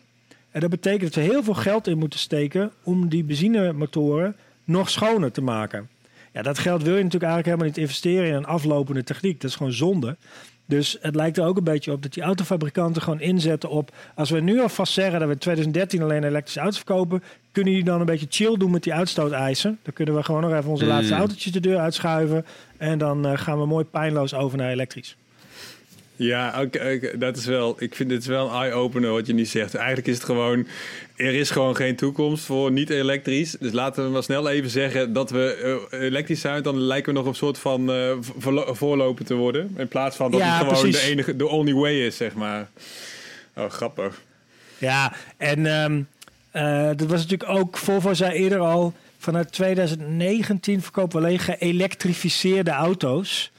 En dat betekent dat we heel veel geld in moeten steken om die benzinemotoren nog schoner te maken. Ja, dat geld wil je natuurlijk eigenlijk helemaal niet investeren in een aflopende techniek. Dat is gewoon zonde. Dus het lijkt er ook een beetje op dat die autofabrikanten gewoon inzetten op... als we nu alvast zeggen dat we in 2013 alleen elektrische auto's verkopen... kunnen die dan een beetje chill doen met die uitstooteisen. Dan kunnen we gewoon nog even onze Mm. laatste autootjes de deur uitschuiven... en dan eh, gaan we mooi pijnloos over naar elektrisch. Ja, dat is wel. Ik vind het wel een eye-opener wat je nu zegt. Eigenlijk is het gewoon. Er is gewoon geen toekomst voor niet-elektrisch. Dus laten we maar snel even zeggen dat we eh, elektrisch zijn. Dan lijken we nog een soort van voorlo- voorloper te worden. In plaats van dat Ja, het gewoon precies. de enige, de only way is, zeg maar. Oh, grappig. Ja, en eh, dat was natuurlijk ook, Volvo zei eerder al, vanuit 2019 verkopen we alleen geëlektrificeerde auto's.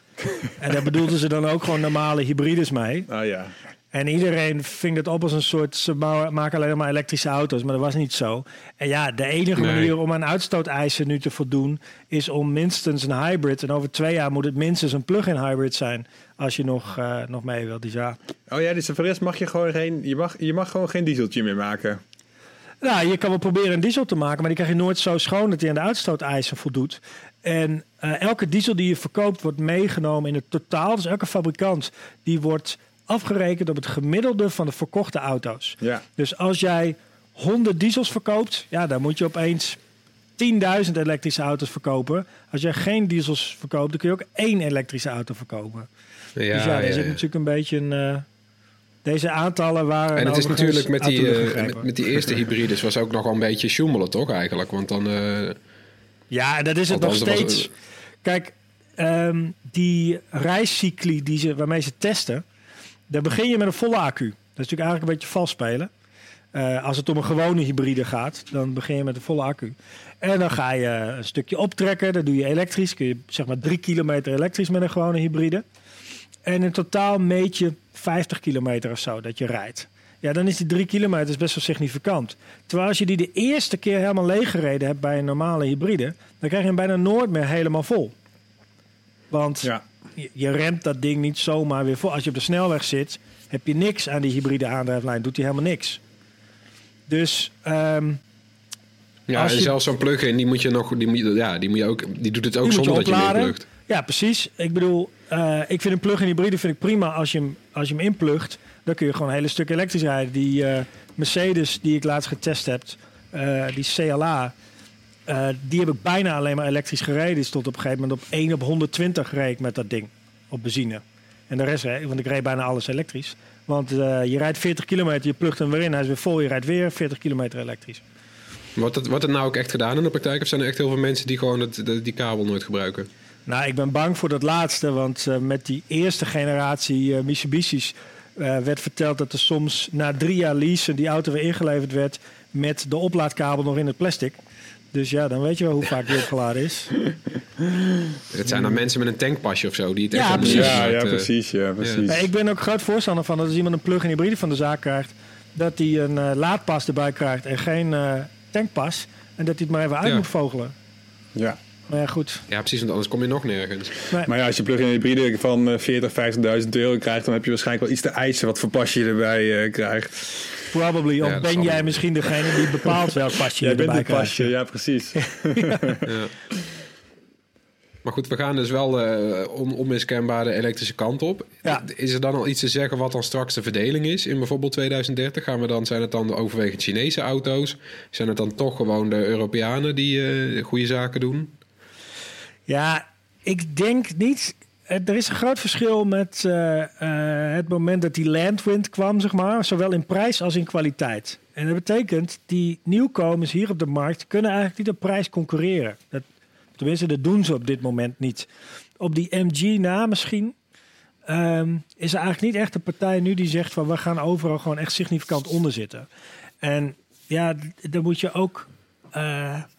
En daar bedoelden ze dan ook gewoon normale hybrides mee. Nou ja. En iedereen ving het op als een soort, ze bouwen- maken alleen maar elektrische auto's, maar dat was niet zo. En ja, de enige Nee. manier om aan uitstooteisen nu te voldoen, is om minstens een hybrid. En over twee jaar moet het minstens een plug-in hybrid zijn, als je nog, eh, nog mee wilt. Dus ja, Oh ja, dus voor de rest mag je gewoon geen. Je mag, je mag gewoon geen dieseltje meer maken. Nou, je kan wel proberen een diesel te maken, maar die krijg je nooit zo schoon dat hij aan de uitstooteisen voldoet. En eh, elke diesel die je verkoopt wordt meegenomen in het totaal. Dus elke fabrikant die wordt afgerekend op het gemiddelde van de verkochte auto's. Ja. Dus als jij 100 diesels verkoopt, ja, dan moet je opeens 10.000 elektrische auto's verkopen. Als jij geen diesels verkoopt, dan kun je ook één elektrische auto verkopen. Ja, dus ja, daar ja, zit ja. natuurlijk een beetje een... eh, deze aantallen waren... En het is natuurlijk met die, eh, met, met die eerste hybrides was ook nog wel een beetje sjoemelen, toch eigenlijk? Want dan... eh, Ja, dat is het Althans, nog was- steeds. Kijk, ehm, die reiscycli die ze, waarmee ze testen, daar begin je met een volle accu. Dat is natuurlijk eigenlijk een beetje vals spelen. Eh, als het om een gewone hybride gaat, dan begin je met een volle accu. En dan ga je een stukje optrekken, dat doe je elektrisch. Kun je zeg maar drie kilometer elektrisch met een gewone hybride. En in totaal meet je 50 kilometer of zo dat je rijdt. Ja, dan is die drie kilometer best wel significant. Terwijl als je die de eerste keer helemaal leeggereden hebt bij een normale hybride, dan krijg je hem bijna nooit meer helemaal vol. Want Ja. je, je remt dat ding niet zomaar weer vol. Als je op de snelweg zit, heb je niks aan die hybride aandrijflijn. Doet hij helemaal niks. Dus ehm, ja, Als en je- zelfs zo'n plug-in, die moet je nog... Die, moet je, ja, die, moet je ook, die doet het ook zonder je dat je hem opladen. inplugt. Ja, precies. Ik bedoel, eh, ik vind een plug-in hybride vind ik prima als je hem, als je hem inplugt. Dan kun je gewoon een hele stuk elektrisch rijden. Die eh, Mercedes die ik laatst getest heb, eh, die CLA, eh, die heb ik bijna alleen maar elektrisch gereden. Die stond op een gegeven moment op 1 op 120 reed ik met dat ding op benzine. En de rest, want ik reed bijna alles elektrisch. Want je rijdt 40 kilometer, je plugt hem weer in, hij is weer vol, je rijdt weer 40 kilometer elektrisch. Wordt het, wordt het nou ook echt gedaan in de praktijk? Of zijn er echt heel veel mensen die gewoon het, de- die kabel nooit gebruiken? Nou, ik ben bang voor dat laatste, want met die eerste generatie Mitsubishi's eh, werd verteld dat er soms na drie jaar lease die auto weer ingeleverd werd met de oplaadkabel nog in het plastic. Dus ja, dan weet je wel hoe vaak die opgeladen is. Het zijn dan mensen met een tankpasje of zo die het echt Ja, allemaal precies. niet Ja, ja, eh, precies. Ja, precies. Maar ik ben ook groot voorstander van dat als iemand een plug-in hybride van de zaak krijgt, dat hij een eh, laadpas erbij krijgt en geen eh, tankpas. En dat hij het maar even uit Ja. moet vogelen. Ja. Maar ja, goed. Ja, precies, want anders kom je nog nergens. Maar ja, als je plug-in hybride van eh, 40, 50.000 euro krijgt, dan heb je waarschijnlijk wel iets te eisen wat voor pasje je erbij eh, krijgt. Probably. Ja, of ben jij misschien degene die bepaalt welk pasje je bent erbij het krijgt? pasje, ja precies. Ja. Maar goed, we gaan dus wel de on onmiskenbaar de elektrische kant op. Ja. Is er dan al iets te zeggen wat dan straks de verdeling is in bijvoorbeeld 2030? Gaan we dan, zijn het dan de overwegend Chinese auto's? Zijn het dan toch gewoon de Europeanen die eh, goede zaken doen? Ja, ik denk niet. Eh, Er is een groot verschil met eh, eh, het moment dat die Landwind kwam, zeg maar, zowel in prijs als in kwaliteit. En dat betekent, die nieuwkomers hier op de markt kunnen eigenlijk niet op prijs concurreren. Dat, tenminste, dat doen ze op dit moment niet. Op die MG na misschien ehm, is er eigenlijk niet echt een partij nu die zegt van we gaan overal gewoon echt significant onder zitten. En ja, dan moet je ook.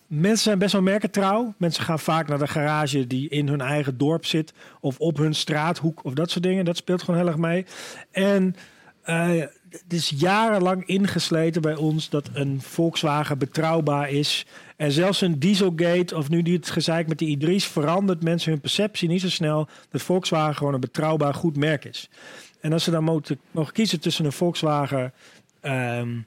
Mensen zijn best wel merkentrouw. Mensen gaan vaak naar de garage die in hun eigen dorp zit. Of op hun straathoek of dat soort dingen. Dat speelt gewoon heel erg mee. En eh, het is jarenlang ingesleten bij ons dat een Volkswagen betrouwbaar is. En zelfs een Dieselgate of nu die het gezeik met die i3's verandert mensen hun perceptie niet zo snel dat Volkswagen gewoon een betrouwbaar goed merk is. En als ze dan moeten, mogen kiezen tussen een Volkswagen ehm,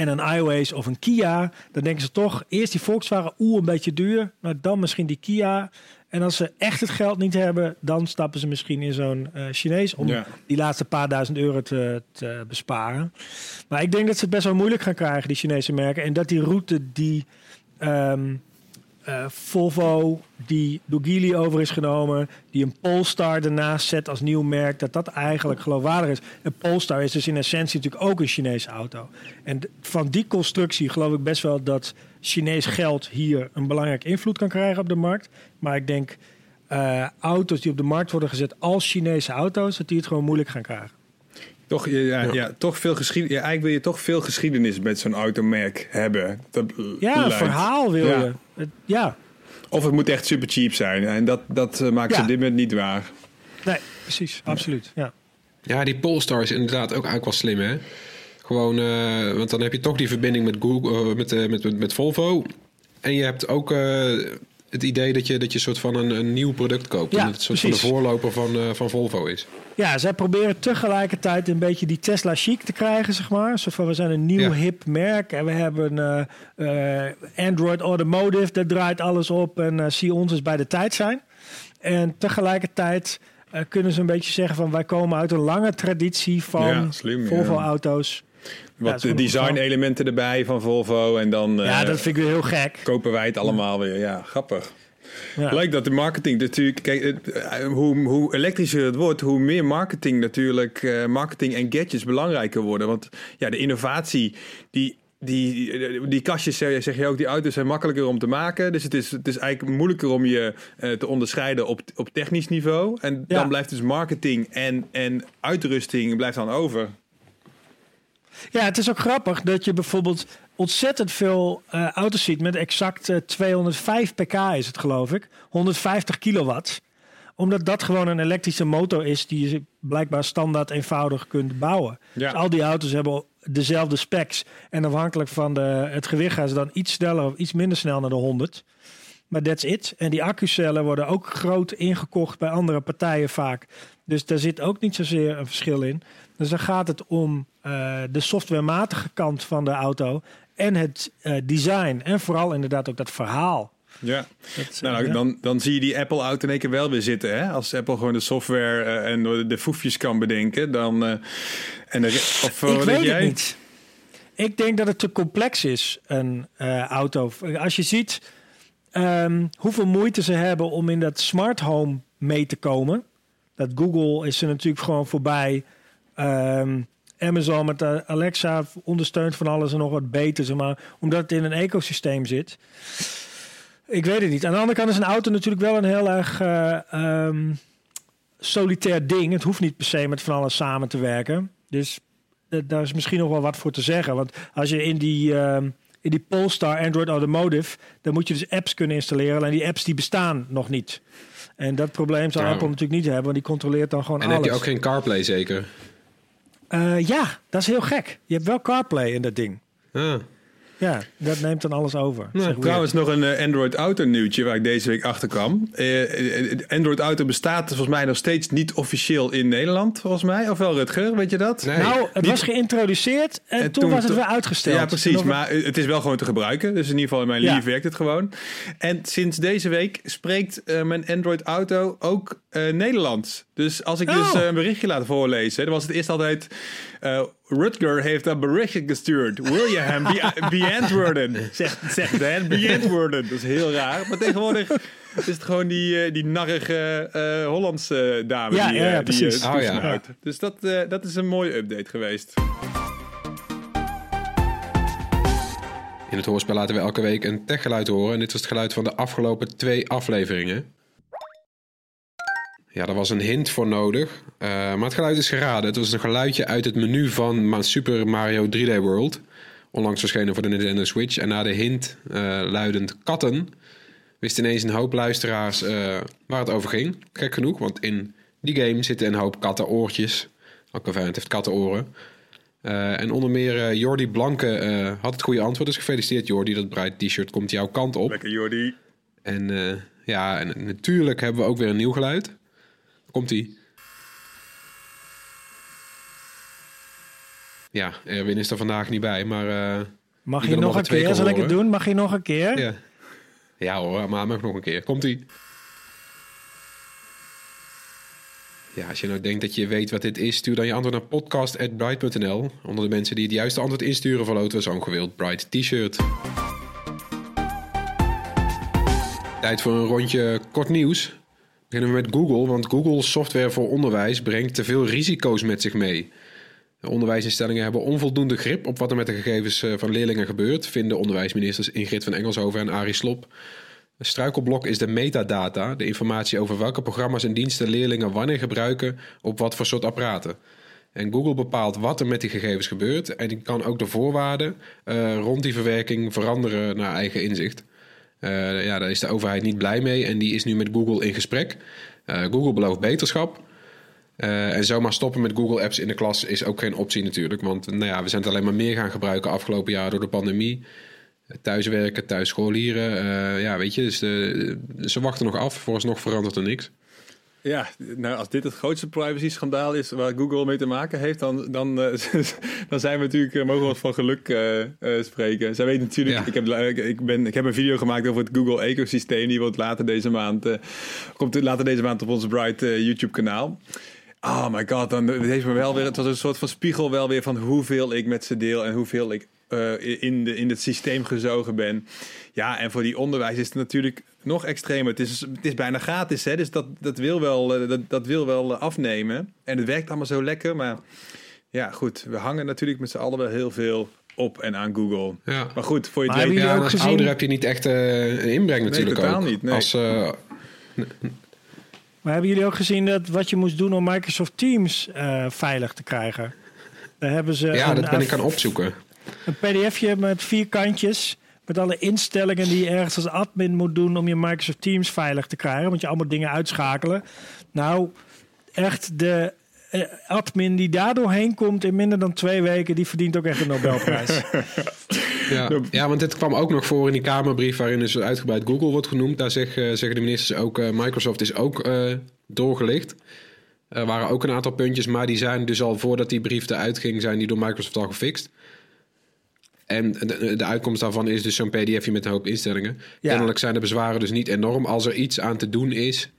en een iOS of een Kia, dan denken ze toch eerst die Volkswagen, oeh, een beetje duur, maar dan misschien die Kia. En als ze echt het geld niet hebben, dan stappen ze misschien in zo'n eh, Chinees om Ja. die laatste paar duizend euro te, te besparen. Maar ik denk dat ze het best wel moeilijk gaan krijgen, die Chinese merken. En dat die route die ehm, eh, Volvo, die door Geely over is genomen, die een Polestar ernaast zet als nieuw merk, dat dat eigenlijk geloofwaardig is. En Polestar is dus in essentie natuurlijk ook een Chinese auto. En van die constructie geloof ik best wel dat Chinees geld hier een belangrijke invloed kan krijgen op de markt. Maar ik denk eh, auto's die op de markt worden gezet als Chinese auto's, dat die het gewoon moeilijk gaan krijgen. Toch, ja, ja. toch veel geschiedenis. Ja, eigenlijk wil je toch veel geschiedenis met zo'n automerk hebben. Dat Ja, een verhaal wil Ja. je. Het- ja, Of het moet echt super cheap zijn. En dat, dat eh, maakt ze Ja. op dit moment niet waar. nee, precies, absoluut. Ja. Ja, die Polestar is inderdaad ook eigenlijk wel slim, hè? Gewoon, eh, want dan heb je toch die verbinding met, Google, eh, met, eh, met, met, met Volvo. En je hebt ook eh, het idee dat je, dat je soort van een, een nieuw product koopt. Ja, en dat het soort van de voorloper van, eh, van Volvo is. Ja, zij proberen tegelijkertijd een beetje die Tesla chic te krijgen, zeg maar. Zo van, we zijn een nieuw Ja. hip merk en we hebben eh, eh, Android Automotive, daar draait alles op en zie ons eens bij de tijd zijn. En tegelijkertijd kunnen ze een beetje zeggen van, wij komen uit een lange traditie van ja. Volvo-auto's. Ja, Wat dat is gewoon design een elementen erbij van Volvo. En dan eh, Ja, dat vind ik weer heel gek. kopen wij het allemaal weer. Ja, grappig. Ja. Leuk dat de marketing natuurlijk... Kijk, het, eh, hoe, hoe elektrischer het wordt, hoe meer marketing natuurlijk... eh, marketing en gadgets belangrijker worden. Want ja, de innovatie, die... Die, die kastjes, zeg je ook, die auto's zijn makkelijker om te maken. Dus het is, het is eigenlijk moeilijker om je eh, te onderscheiden op, op technisch niveau. En Ja. dan blijft dus marketing en, en uitrusting blijft dan over. Ja, het is ook grappig dat je bijvoorbeeld ontzettend veel eh, auto's ziet met exact eh, 205 pk is het geloof ik. 150 kilowatt. Omdat dat gewoon een elektrische motor is die je blijkbaar standaard eenvoudig kunt bouwen. Ja. Dus al die auto's hebben dezelfde specs. En afhankelijk van de, het gewicht gaan ze dan iets sneller of iets minder snel naar de 100. Maar that's it. En die accucellen worden ook groot ingekocht bij andere partijen vaak. Dus daar zit ook niet zozeer een verschil in. Dus dan gaat het om eh, de softwarematige kant van de auto. En het eh, design. En vooral inderdaad ook dat verhaal. Ja. Dat, Nou, eh, ja. dan, dan zie je die Apple-auto in één keer wel weer zitten. Hè? Als Apple gewoon de software en de foefjes kan bedenken, dan... en de, of, Ik weet denk jij? het niet. Ik denk dat het te complex is, een auto. Als je ziet ehm, hoeveel moeite ze hebben om in dat smart home mee te komen. Dat Google is er natuurlijk gewoon voorbij. Ehm, Amazon met eh, Alexa ondersteunt van alles en nog wat beter, zeg maar, omdat het in een ecosysteem zit. Ik weet het niet. Aan de andere kant is een auto natuurlijk wel een heel erg ehm, solitair ding. Het hoeft niet per se met van alles samen te werken. Dus eh, daar is misschien nog wel wat voor te zeggen. Want als je in die, in die Polestar Android Automotive, dan moet je dus apps kunnen installeren. En die apps die bestaan nog niet. En dat probleem zal. Apple natuurlijk niet hebben, want die controleert dan gewoon En alles. heb je ook geen CarPlay zeker? Eh, ja, dat is heel gek. Je hebt wel CarPlay in dat ding. Ah. Ja, dat neemt dan alles over. Nou, trouwens, nog een eh, Android Auto nieuwtje waar ik deze week achter kwam. Eh, eh, Android Auto bestaat volgens mij nog steeds niet officieel in Nederland, volgens mij. Of wel, Rutger, weet je dat? Nee. Nou, het Niet- was geïntroduceerd en, En toen, toen- was het weer uitgesteld. Ja, precies. Maar het is wel gewoon te gebruiken. Dus in ieder geval in mijn Ja. lief werkt het gewoon. En sinds deze week spreekt mijn Android Auto ook eh, Nederlands. Dus als ik Oh. dus een berichtje laat voorlezen, dan was het eerst altijd... eh, Rutger heeft een berichtje gestuurd. Wil je hem be- beantwoorden? Zegt, zegt Dan, beantwoorden. Dat is heel raar. Maar tegenwoordig is het gewoon die, eh, die narrige eh, Hollandse dame Ja, die, ja, eh, ja, die precies. eh, Oh, ja. Dus dat, eh, dat is een mooie update geweest. In het hoorspel laten we elke week een techgeluid horen. En dit was het geluid van de afgelopen twee afleveringen. Ja, daar was een hint voor nodig. Eh, maar het geluid is geraden. Het was een geluidje uit het menu van Super Mario 3D World. Onlangs verschenen voor de Nintendo Switch. En na de hint eh, luidend katten... wist ineens een hoop luisteraars eh, waar het over ging. Gek genoeg, want in die game zitten een hoop kattenoortjes. Aquavant heeft kattenoren. En onder meer Jordi Blanke had het goede antwoord. Dus gefeliciteerd Jordi, dat Bright T-shirt komt jouw kant op. Lekker Jordi. En ja, en natuurlijk hebben we ook weer een nieuw geluid. Komt-ie. Ja, Erwin is er vandaag niet bij, maar... eh, Mag je nog een keer? Zal ik het doen? Mag je nog een keer? ja. ja hoor, maar mag nog een keer. Komt-ie. Ja, als je nou denkt dat je weet wat dit is, stuur dan je antwoord naar podcast.bright.nl. Onder de mensen die het juiste antwoord insturen, verloten we zo'n gewild Bright t-shirt. Tijd voor een rondje kort nieuws. Beginnen we met Google, want Google software voor onderwijs brengt te veel risico's met zich mee. De onderwijsinstellingen hebben onvoldoende grip op wat er met de gegevens eh, van leerlingen gebeurt, vinden onderwijsministers Ingrid van Engelshoven en Arie Slop. Een struikelblok is de metadata, de informatie over welke programma's en diensten leerlingen wanneer gebruiken op wat voor soort apparaten. En Google bepaalt wat er met die gegevens gebeurt en die kan ook de voorwaarden eh, rond die verwerking veranderen naar eigen inzicht. Eh, ja, daar is de overheid niet blij mee en die is nu met Google in gesprek. Eh, Google belooft beterschap. Eh, en zomaar stoppen met Google Apps in de klas is ook geen optie natuurlijk. Want nou ja, we zijn het alleen maar meer gaan gebruiken afgelopen jaar door de pandemie. Thuiswerken, thuisscholieren. ja, weet je, dus ze wachten nog af. Vooralsnog verandert er niks. Ja, nou als dit het grootste privacy-schandaal is waar Google mee te maken heeft, dan, dan, eh, dan zijn we natuurlijk, eh, mogen we wat van geluk eh, spreken. Zij weet natuurlijk, Ja. ik, heb, ik, ben, ik heb een video gemaakt over het Google-ecosysteem, die wordt later deze maand, komt later deze maand op ons Bright YouTube-kanaal. Oh my god, dan het heeft me wel weer, het was een soort van spiegel wel weer van hoeveel ik met ze deel en hoeveel ik eh, in, de, in het systeem gezogen ben. Ja, en voor die onderwijs is het natuurlijk nog extremer. Het is, het is bijna gratis, hè? dus dat, dat, wil wel, eh, dat, dat wil wel eh, afnemen. En het werkt allemaal zo lekker, maar ja, goed. We hangen natuurlijk met z'n allen wel heel veel op en aan Google. Ja. Maar goed, voor je Maar het weet... Ja, als gezien- ouder heb je niet echt eh, een inbreng natuurlijk totaal ook. niet, nee. Als, eh, Maar hebben jullie ook gezien dat wat je moest doen om Microsoft Teams eh, veilig te krijgen? Daar hebben ze ja, dat ben ik gaan opzoeken. Een pdfje met vier kantjes. Met alle instellingen die je ergens als admin moet doen om je Microsoft Teams veilig te krijgen. Moet je allemaal dingen uitschakelen. Nou, echt de eh, admin die daar doorheen komt in minder dan twee weken, die verdient ook echt een Nobelprijs. Ja. ja, want dit kwam ook nog voor in die Kamerbrief waarin dus uitgebreid Google wordt genoemd. Daar zeg, eh, zeggen de ministers ook, eh, Microsoft is ook doorgelicht. Er waren ook een aantal puntjes, maar die zijn dus al voordat die brief eruit ging, zijn die door Microsoft al gefixt. En de, de uitkomst daarvan is dus zo'n pdfje met een hoop instellingen. Ja. Kennelijk zijn de bezwaren dus niet enorm. Als er iets aan te doen is,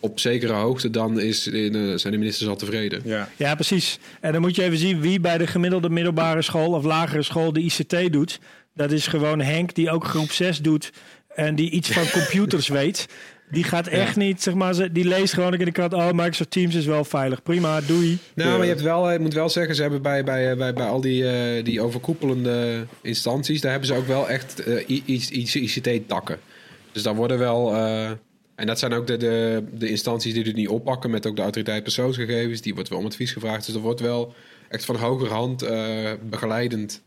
op zekere hoogte, dan is, eh, zijn de ministers al tevreden. Ja. ja, precies. En dan moet je even zien wie bij de gemiddelde middelbare school of lagere school de ICT doet. Dat is gewoon Henk, die ook groep 6 doet. en die iets van computers weet, die gaat echt niet, zeg maar, ze- die leest gewoon in de krant, oh, Microsoft Teams is wel veilig, prima, doei. Nou, maar je hebt wel, ik moet wel zeggen, ze hebben bij, bij, bij, bij al die, eh, die overkoepelende instanties, daar hebben ze ook wel echt eh, I- I- ICT-takken. Dus daar worden wel, eh, en dat zijn ook de, de, de instanties die het niet oppakken, met ook de autoriteit persoonsgegevens, die wordt wel om advies gevraagd. Dus er wordt wel echt van hogerhand eh begeleidend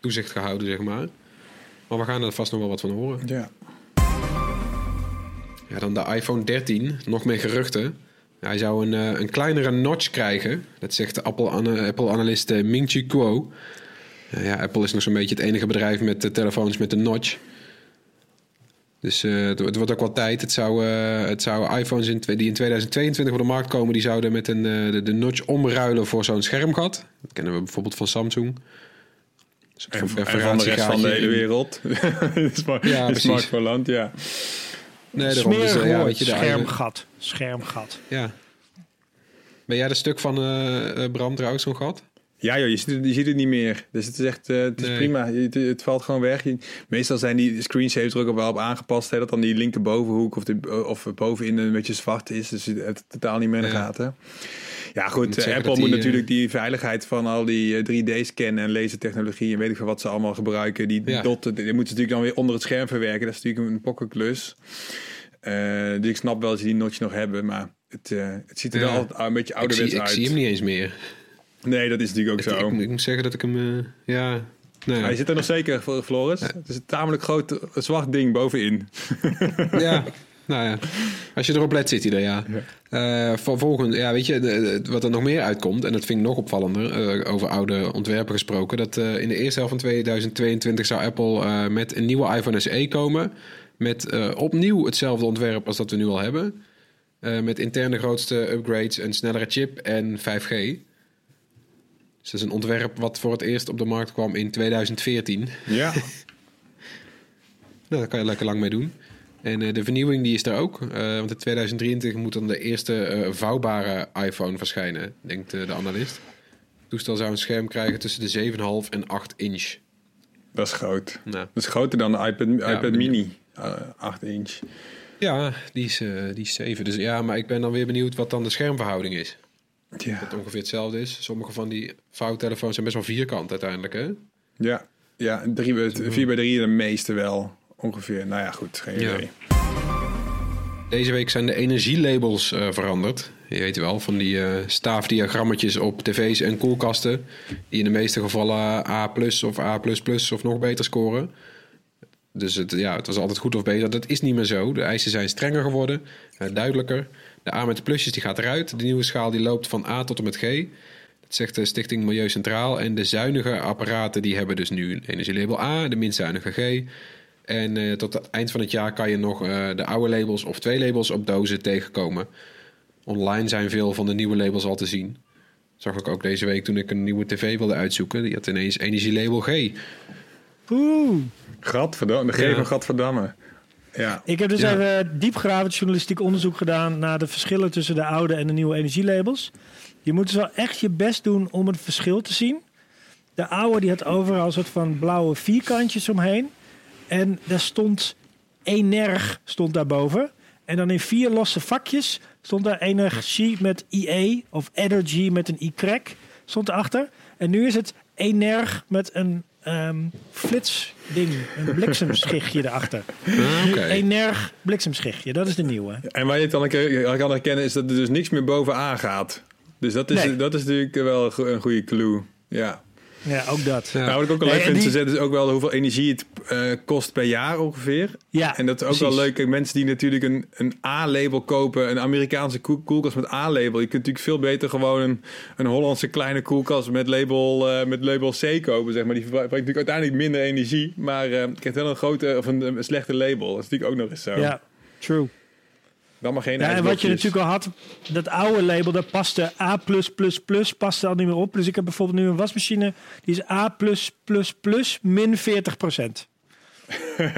toezicht gehouden, zeg maar. Maar we gaan er vast nog wel wat van horen. Ja. Ja, dan de iPhone 13, nog meer geruchten. Hij zou een, eh, een kleinere notch krijgen. Dat zegt de Apple-ana- Apple-analyst eh, Ming-Chi Kuo. Ja, ja, Apple is nog zo'n beetje het enige bedrijf met de telefoons met een notch. Dus eh, het, wordt ook wel tijd. Het zou, eh, het zou iPhones in, die in 2022 op de markt komen... die zouden met een, eh, de, de notch omruilen voor zo'n schermgat. Dat kennen we bijvoorbeeld van Samsung. Dus een En, van de rest van de hele wereld. Smart, Ja, in precies. smartphone-land, ja. Nee, daarom. Dus, Smerig eh, ja, weet je, schermgat, schermgat. Ja. Ben jij de stuk van eh, Bram trouwens nog gehad? Ja joh, je ziet, het, je ziet het niet meer. Dus het is echt eh, het is Nee. prima. Het, het valt gewoon weg. Je- meestal zijn die screensavers er ook wel op aangepast. Hè, dat dan die linkerbovenhoek of, de, of bovenin een beetje zwart is. Dus het totaal niet meer in de Ja. gaten. Ja goed, zeggen Apple moet die, natuurlijk die veiligheid van al die eh, 3D-scannen en lasertechnologie en weet ik veel wat ze allemaal gebruiken. Die Ja. dotten, die moeten ze natuurlijk dan weer onder het scherm verwerken. Dat is natuurlijk een pokkenklus. Eh dus ik snap wel dat ze die notch nog hebben, maar het, eh, het ziet er Ja. wel altijd een beetje Ik ouderwets zie, ik uit. zie hem niet eens meer. Nee, dat is natuurlijk ook Het- zo. ik, ik moet zeggen dat ik hem... eh, ja, nee. Hij zit er nog zeker, Fl- Floris. Het is een tamelijk groot zwart ding bovenin. ja, nou ja. Als je erop let, zit hij er, ja. Eh, vervolgens, ja, weet je, de- de- wat er nog meer uitkomt... en dat vind ik nog opvallender, eh, over oude ontwerpen gesproken... dat in de eerste helft van 2022 zou Apple met een nieuwe iPhone SE komen... met opnieuw hetzelfde ontwerp als dat we nu al hebben... Met interne grootste upgrades, een snellere chip en 5G. Dus dat is een ontwerp wat voor het eerst op de markt kwam in 2014. Ja. Nou, daar kan je lekker lang mee doen. En eh, de vernieuwing die is er ook. Eh, want in 2023 moet dan de eerste eh, vouwbare iPhone verschijnen, denkt de analist. Het toestel zou een scherm krijgen tussen de 7,5 en 8 inch. dat is groot. Nou, Dat is groter dan de iPad, mini. eh 8 inch. ja, die is, die is 7. Dus ja, maar ik ben dan weer benieuwd wat dan de schermverhouding is. Ja. Dat het ongeveer hetzelfde is. Sommige van die vouwtelefoons zijn best wel vierkant uiteindelijk, hè? Ja, ja 4 bij 3 de meeste wel. Ongeveer. Nou ja, goed. Geen Ja. idee. Deze week zijn de energielabels eh, veranderd. Je weet wel, van die eh, staafdiagrammetjes op tv's en koelkasten... die in de meeste gevallen A+, of A++ of nog beter scoren. Dus het, ja, het was altijd goed of beter. Dat is niet meer zo. De eisen zijn strenger geworden, eh, duidelijker. De A met de plusjes die gaat eruit. De nieuwe schaal die loopt van A tot en met G. Dat zegt de Stichting Milieu Centraal. En de zuinige apparaten die hebben dus nu een energielabel A, de minst zuinige G... En eh, tot het eind van het jaar kan je nog eh, de oude labels of twee labels op dozen tegenkomen. Online zijn veel van de nieuwe labels al te zien. Zag ik ook deze week toen ik een nieuwe tv wilde uitzoeken. Die had ineens energielabel G. Oeh. Gadverdamme. De G Ja. van Gadverdamme. Ja. Ik heb dus Ja. even diepgravend journalistiek onderzoek gedaan naar de verschillen tussen de oude en de nieuwe energielabels. Je moet dus wel echt je best doen om het verschil te zien. De oude die had overal een soort van blauwe vierkantjes omheen. En daar stond Energ stond daarboven. En dan in vier losse vakjes stond daar energie met IE of energy met een Y stond erachter. En nu is het Energ met een ehm flitsding, een bliksemschichtje erachter. Ah, Oké. Energ bliksemschichtje, dat is de nieuwe. En waar je het dan een kan herkennen is dat er dus niks meer bovenaan gaat. Dus dat is, Nee. dat is natuurlijk wel een een goede clue. Ja. Ja, ook dat. Ja. Nou, wat ik ook wel Nee, leuk en vind, ze zetten dus ook wel hoeveel energie het eh, kost per jaar ongeveer. Ja, En dat is ook precies. wel leuk. Kijk, Mensen die natuurlijk een, een A-label kopen, een Amerikaanse koel- koelkast met A-label. Je kunt natuurlijk veel beter gewoon een, een Hollandse kleine koelkast met label, eh, met label C kopen. Zeg maar. Die verbruikt natuurlijk uiteindelijk minder energie, maar eh krijgt wel een grote of een, een slechte label. Dat is natuurlijk ook nog eens zo. Ja, true. Dan maar geen Ja, en wat je natuurlijk al had, dat oude label, daar paste A+++ paste al niet meer op. Dus ik heb bijvoorbeeld nu een wasmachine, die is A+++ min 40 procent.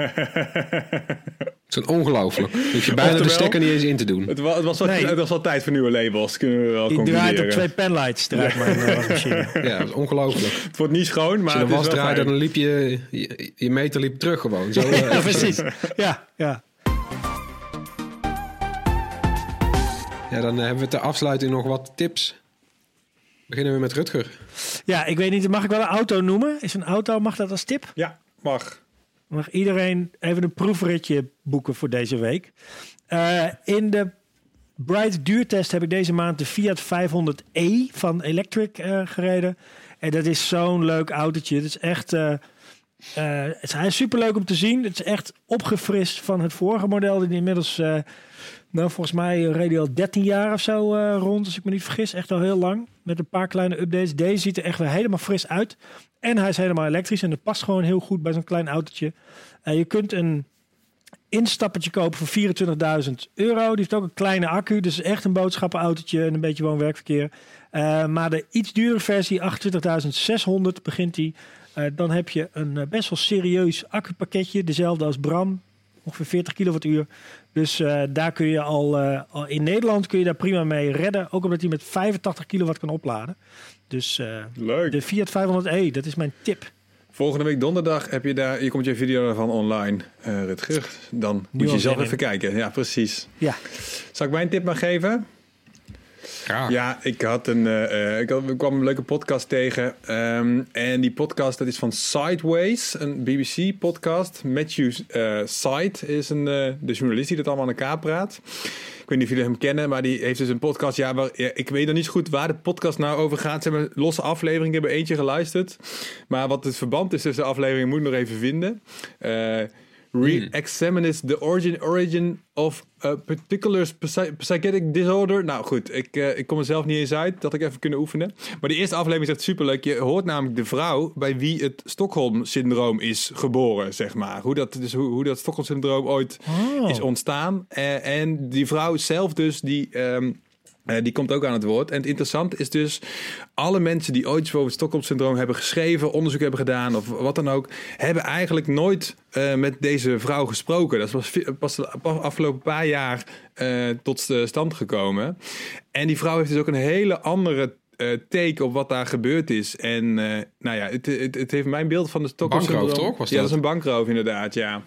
Het is ongelooflijk. Hoef je bijna de stekker niet eens in te doen. Het was, het, was wel, Nee. het was wel tijd voor nieuwe labels, kunnen we wel Die draait op twee penlights, draait mijn eh, wasmachine. Ja, dat is ongelooflijk. Het wordt niet schoon, maar Als je de het is was wel draaide, dan liep je, je, je meter liep terug gewoon. Zo, eh, Ja, precies. Ja, ja. Ja, dan eh, hebben we ter afsluiting nog wat tips. Beginnen we met Rutger. ja, ik weet niet, mag ik wel een auto noemen? Is een auto, mag dat als tip? Ja, mag. Mag iedereen even een proefritje boeken voor deze week. Eh, in de Bright duurtest heb ik deze maand de Fiat 500e van Electric eh, gereden. En dat is zo'n leuk autootje. Het is echt... eh, eh, het hij is superleuk om te zien. Het is echt opgefrist van het vorige model. Die inmiddels, eh, nou volgens mij al 13 jaar of zo eh, rond. Als ik me niet vergis. Echt al heel lang. Met een paar kleine updates. Deze ziet er echt weer helemaal fris uit. En hij is helemaal elektrisch. En dat past gewoon heel goed bij zo'n klein autootje. Je kunt een instappertje kopen voor 24.000 euro. Die heeft ook een kleine accu. Dus echt een boodschappenautootje en een beetje woon-werkverkeer. Maar de iets dure versie, 28.600 begint die. Eh, dan heb je een eh, best wel serieus accupakketje. Dezelfde als Bram. Ongeveer 40 kilowattuur. Dus eh, daar kun je al, al... In Nederland kun je daar prima mee redden. Ook omdat hij met 85 kilowatt kan opladen. Dus Leuk. de Fiat 500e, dat is mijn tip. Volgende week donderdag heb je daar, hier komt je video daarvan online, Rutger. Dan moet je zelf even kijken. Ja, precies. Ja, Zal ik mijn tip maar geven? Ja, ik, had een, eh, eh, ik, kwam een leuke podcast tegen. Ehm, en die podcast dat is van Sideways, een BBC-podcast. Matthew eh Side is een, de journalist die dat allemaal aan elkaar praat. Ik weet niet of jullie hem kennen, maar die heeft dus een podcast. Ja, ik weet nog niet zo goed waar de podcast nou over gaat. Ze hebben losse afleveringen, ik heb er eentje geluisterd. Maar wat het verband is tussen de afleveringen moet ik nog even vinden. Eh Re-examines the origin, origin of a particular psy- psychiatric disorder. Nou goed, ik, eh, ik kom er zelf niet eens uit. Dat ik even kunnen oefenen. Maar de eerste aflevering is echt superleuk. Je hoort namelijk de vrouw bij wie het Stockholm-syndroom is geboren, zeg maar. Hoe dat, dus hoe, hoe dat Stockholm-syndroom ooit Oh. is ontstaan. Eh, en die vrouw zelf dus, die... ehm, eh, die komt ook aan het woord. En het interessante is dus, alle mensen die ooit over het Stockholm-syndroom hebben geschreven, onderzoek hebben gedaan of wat dan ook, hebben eigenlijk nooit eh, met deze vrouw gesproken. Dat vi- pas de afgelopen paar jaar eh, tot stand gekomen. En die vrouw heeft dus ook een hele andere eh, take op wat daar gebeurd is. En eh, nou ja, het, het, het heeft mijn beeld van de Stockholm-syndroom... Bankroof, toch? Was ja, dat dat? is een bankroof inderdaad, ja.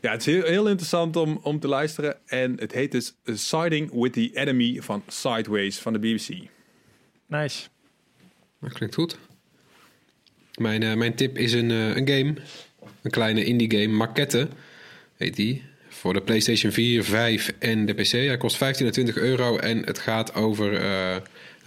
Ja, het is heel, heel interessant om, om te luisteren. En het heet dus Siding with the Enemy van Sideways van de BBC. nice. Dat klinkt goed. Mijn, eh, mijn tip is een, een game. Een kleine indie game. Maquette heet die. Voor de PlayStation 4, 5 en de PC. Hij kost 15 à 20 euro. En het gaat over...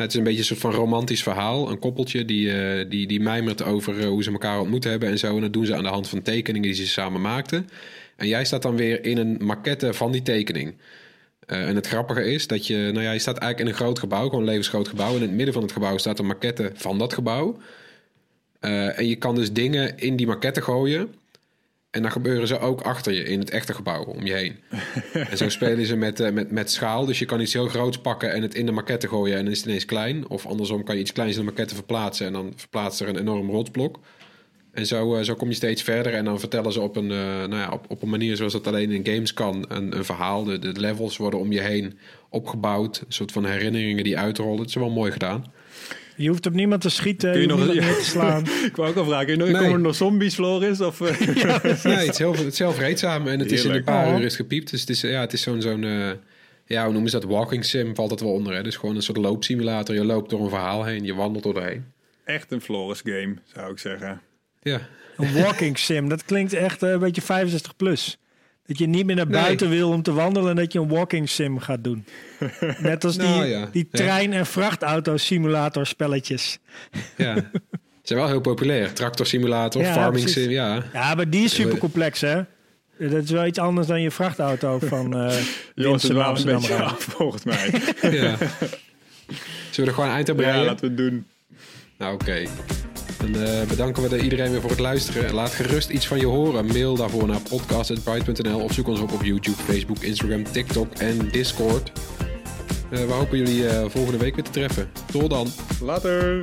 het is een beetje een soort van romantisch verhaal. Een koppeltje die, eh, die, die mijmert over eh, hoe ze elkaar ontmoet hebben en zo. En dat doen ze aan de hand van tekeningen die ze samen maakten. En jij staat dan weer in een maquette van die tekening. Eh, en het grappige is dat je, nou ja, je staat eigenlijk in een groot gebouw, gewoon een levensgroot gebouw. En in het midden van het gebouw staat een maquette van dat gebouw. En je kan dus dingen in die maquette gooien. En dan gebeuren ze ook achter je in het echte gebouw om je heen. en zo spelen ze met, eh, met, met schaal. Dus je kan iets heel groots pakken en het in de maquette gooien en dan is het ineens klein. Of andersom kan je iets kleins in de maquette verplaatsen en dan verplaatst er een enorm rotsblok. En zo, eh, zo kom je steeds verder. En dan vertellen ze op een, eh, nou ja, op, op een manier zoals dat alleen in games kan. Een, een verhaal. De, de levels worden om je heen opgebouwd. Een soort van herinneringen die uitrollen. Het is wel mooi gedaan. Je hoeft op niemand te schieten, Kun je, nog- niemand te slaan. Ik wou ook al vragen, kun je nog- Nee. komen er nog zombies, Floris? Of, eh? Nee, het is heel, het is heel vreedzaam. En het is in een paar Oh. uur is gepiept. Dus het is, ja, het is zo'n... zo'n eh, ja, hoe noemen ze dat? Walking sim valt het wel onder. Hè? Dus gewoon een soort loopsimulator. Je loopt door een verhaal heen. Je wandelt doorheen. Echt een Floris game, zou ik zeggen. Ja, Een walking sim, dat klinkt echt eh, een beetje 65 plus. Dat je niet meer naar Nee. buiten wil om te wandelen en dat je een walking sim gaat doen. Net als die, Nou ja, die ja. trein- en vrachtauto simulator spelletjes. ja. Ze zijn wel heel populair. Tractor simulator, Ja, farming precies. sim. Ja, Ja, maar die is super complex hè. Dat is wel iets anders dan je vrachtauto van eh Jongens, het een beetje af, volgens mij. ja. Zullen we er gewoon een eind aan ja, breien? laten we het doen. Nou, oké. Dan eh, bedanken we de- iedereen weer voor het luisteren. Laat gerust iets van je horen. Mail daarvoor naar podcast.bright.nl of zoek ons op op YouTube, Facebook, Instagram, TikTok en Discord. Eh, we hopen jullie eh, volgende week weer te treffen. Tot dan. Later.